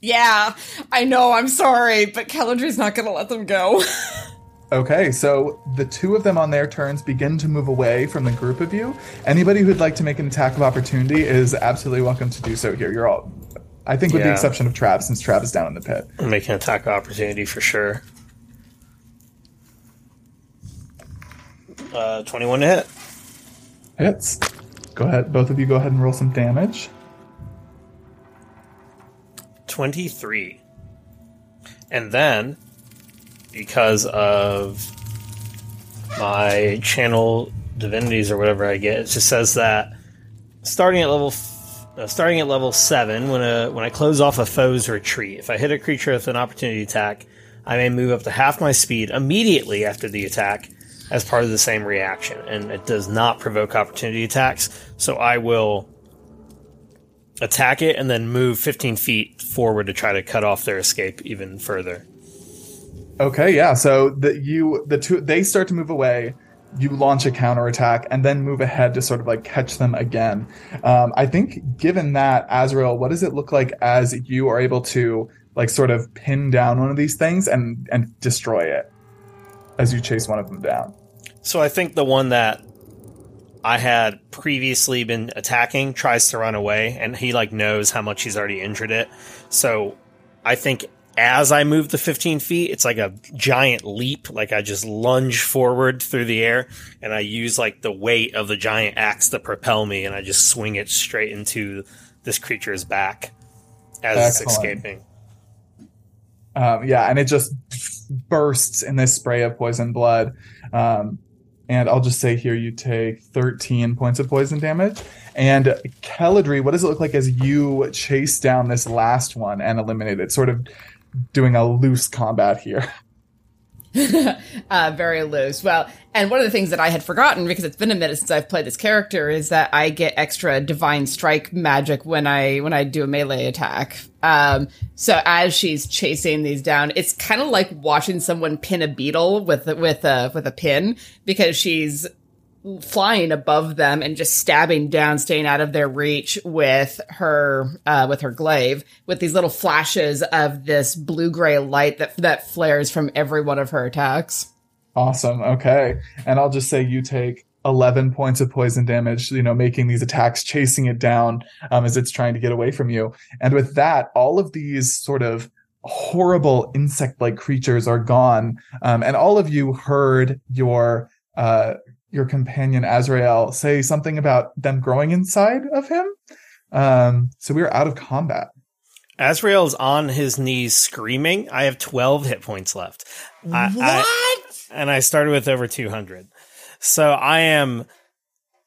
Speaker 2: yeah, I know. I'm sorry, but Keladri's not going to let them go.
Speaker 5: Okay, so the two of them on their turns begin to move away from the group of you. Anybody who'd like to make an attack of opportunity is absolutely welcome to do so here. You're all, I think, with the exception of Trav, since Trav is down in the pit.
Speaker 4: I'm making an attack of opportunity for sure. Uh, 21 to hit.
Speaker 5: Hits. Go ahead, both of you go ahead and roll some damage.
Speaker 4: 23. And then, because of my channel divinities or whatever I get, it just says that starting at level f- uh, starting at level seven, when a when I close off a foe's retreat, if I hit a creature with an opportunity attack, I may move up to half my speed immediately after the attack as part of the same reaction, and it does not provoke opportunity attacks. So I will attack it and then move 15 feet forward to try to cut off their escape even further.
Speaker 5: Okay, yeah. So the you the two they start to move away. You launch a counterattack and then move ahead to sort of like catch them again. Um, I think, given that Azrael, what does it look like as you are able to like sort of pin down one of these things and and destroy it as you chase one of them down.
Speaker 4: So I think the one that I had previously been attacking tries to run away, and he like knows how much he's already injured it. So I think as I move the 15 feet, it's like a giant leap. Like I just lunge forward through the air, and I use like the weight of the giant axe to propel me, and I just swing it straight into this creature's back as it's escaping.
Speaker 5: Um, yeah, and it just bursts in this spray of poison blood. Um, and I'll just say here you take 13 points of poison damage. And Keladri, what does it look like as you chase down this last one and eliminate it? Sort of doing a loose combat here.
Speaker 2: uh, very loose. Well, and one of the things that I had forgotten because it's been a minute since I've played this character is that I get extra divine strike magic when I when I do a melee attack. Um, so as she's chasing these down, it's kind of like watching someone pin a beetle with with a with a pin because she's flying above them and just stabbing down, staying out of their reach with her uh, with her glaive, with these little flashes of this blue gray light that that flares from every one of her attacks.
Speaker 5: Awesome. Okay. And I'll just say you take 11 points of poison damage, you know, making these attacks, chasing it down um, as it's trying to get away from you. And with that, all of these sort of horrible insect like creatures are gone. Um, and all of you heard your. Uh, your companion Azrael say something about them growing inside of him. Um, so we are out of combat.
Speaker 4: Azrael's on his knees screaming. I have 12 hit points left. I- I- and I started with over 200. So I am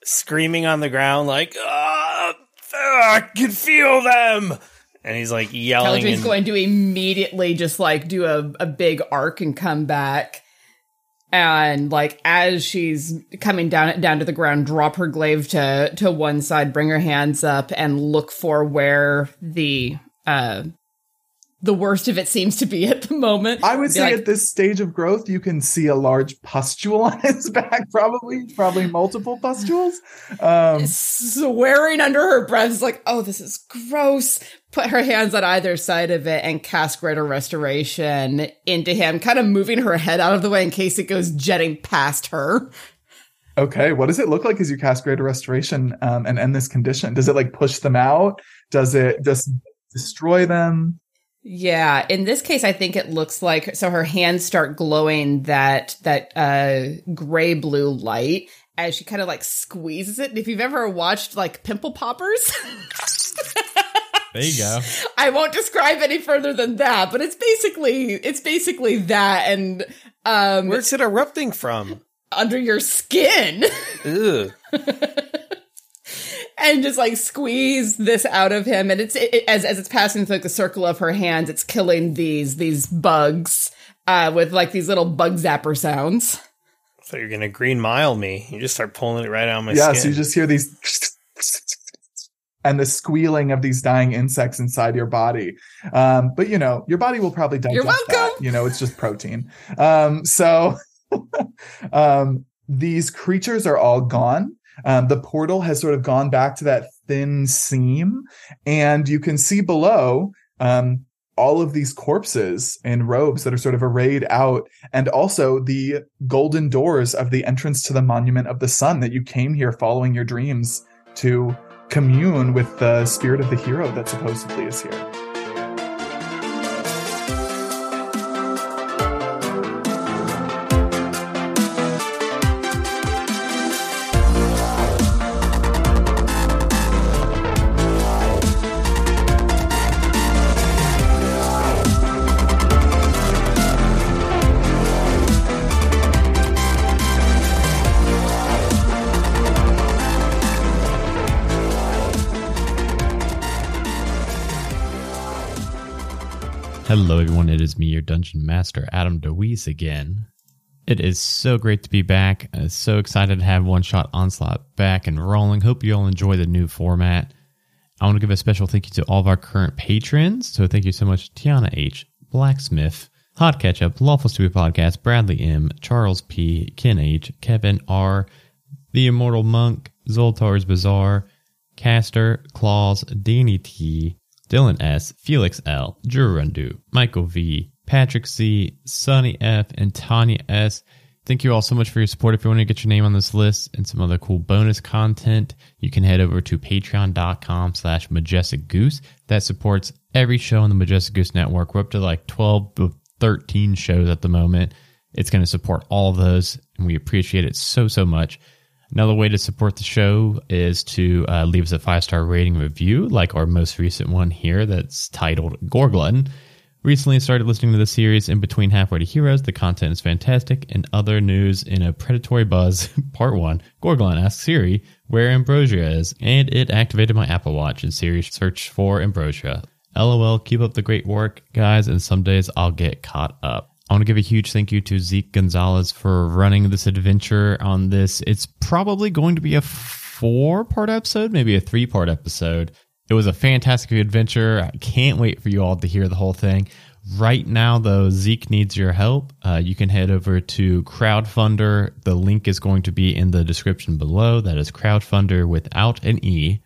Speaker 4: screaming on the ground like, ah, I can feel them. And he's like yelling.
Speaker 2: Keladri's
Speaker 4: and-
Speaker 2: going to immediately just like do a, a big arc and come back. And like as she's coming down down to the ground, drop her glaive to to one side, bring her hands up, and look for where the uh the worst of it seems to be at the moment.
Speaker 5: I would say
Speaker 2: like,
Speaker 5: at this stage of growth, you can see a large pustule on his back, probably, probably multiple pustules. Um,
Speaker 2: swearing under her breath is like, oh, this is gross. Put her hands on either side of it and cast Greater Restoration into him, kind of moving her head out of the way in case it goes jetting past her.
Speaker 5: okay, what does it look like as you cast Greater Restoration um, and end this condition? Does it like push them out? Does it just destroy them?
Speaker 2: Yeah, in this case, I think it looks like so her hands start glowing that that uh gray blue light as she kind of like squeezes it. If you've ever watched like pimple poppers.
Speaker 1: There you go.
Speaker 2: I won't describe any further than that, but it's basically it's basically that and um
Speaker 4: Where's it erupting from?
Speaker 2: under your skin
Speaker 4: Ugh.
Speaker 2: and just like squeeze this out of him and it's it, it- as as it's passing through like the circle of her hands it's killing these these bugs uh with like these little bug zapper sounds.
Speaker 4: So you're going to green mile me. You just start pulling it right out of my
Speaker 5: yeah,
Speaker 4: skin.
Speaker 5: so you just hear these and the squealing of these dying insects inside your body. Um, but you know, your body will probably digest
Speaker 2: You're
Speaker 5: that. You know, it's just protein. Um, so um, these creatures are all gone. Um, the portal has sort of gone back to that thin seam, and you can see below um, all of these corpses in robes that are sort of arrayed out, and also the golden doors of the entrance to the Monument of the Sun that you came here following your dreams to commune with the spirit of the hero that supposedly is here.
Speaker 1: Hello, everyone. It is me, your dungeon master, Adam DeWeese again. It is so great to be back. Uh, so excited to have One Shot Onslaught back and rolling. Hope you all enjoy the new format. I want to give a special thank you to all of our current patrons. So thank you so much, Tiana H, Blacksmith, Hot Ketchup, Lawful Stupid Podcast, Bradley M, Charles P, Ken H, Kevin R, The Immortal Monk, Zoltar's Bazaar, Caster, Claus, Danny T, Dylan S, Felix L, Drew Rundu, Michael V, Patrick C, Sonny F, and Tanya S. Thank you all so much for your support. If you want to get your name on this list and some other cool bonus content, you can head over to patreon.com slash majestic goose. That supports every show on the Majestic Goose Network. We're up to like 12 to 13 shows at the moment. It's going to support all of those, and we appreciate it so, so much. Another way to support the show is to uh, leave us a five star rating review, like our most recent one here that's titled Gorglutton. Recently started listening to the series in between halfway to Heroes. The content is fantastic. And other news in a predatory buzz, part one, Gorglon asks Siri where Ambrosia is, and it activated my Apple Watch and Siri searched for Ambrosia. LOL, keep up the great work, guys, and some days I'll get caught up. I want to give a huge thank you to Zeke Gonzalez for running this adventure on this. It's probably going to be a four part episode, maybe a three part episode. It was a fantastic adventure. I can't wait for you all to hear the whole thing. Right now, though, Zeke needs your help. Uh, you can head over to Crowdfunder. The link is going to be in the description below. That is Crowdfunder without an E,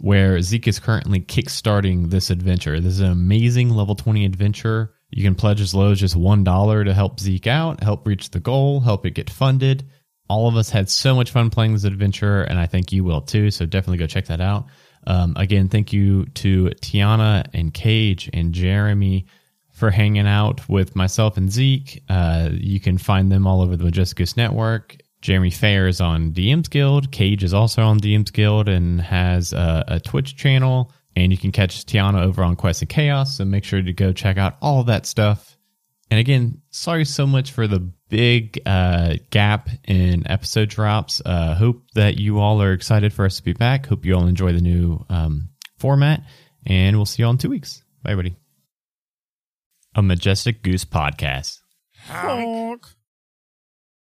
Speaker 1: where Zeke is currently kickstarting this adventure. This is an amazing level 20 adventure. You can pledge as low as just $1 to help Zeke out, help reach the goal, help it get funded. All of us had so much fun playing this adventure, and I think you will too. So definitely go check that out. Um, again, thank you to Tiana and Cage and Jeremy for hanging out with myself and Zeke. Uh, you can find them all over the Majestic Goose Network. Jeremy Fair is on DM's Guild. Cage is also on DM's Guild and has a, a Twitch channel. And you can catch Tiana over on Quest and Chaos. So make sure to go check out all that stuff. And again, sorry so much for the big uh, gap in episode drops. Uh, hope that you all are excited for us to be back. Hope you all enjoy the new um, format. And we'll see you all in two weeks. Bye, everybody. A Majestic Goose Podcast.
Speaker 6: Honk.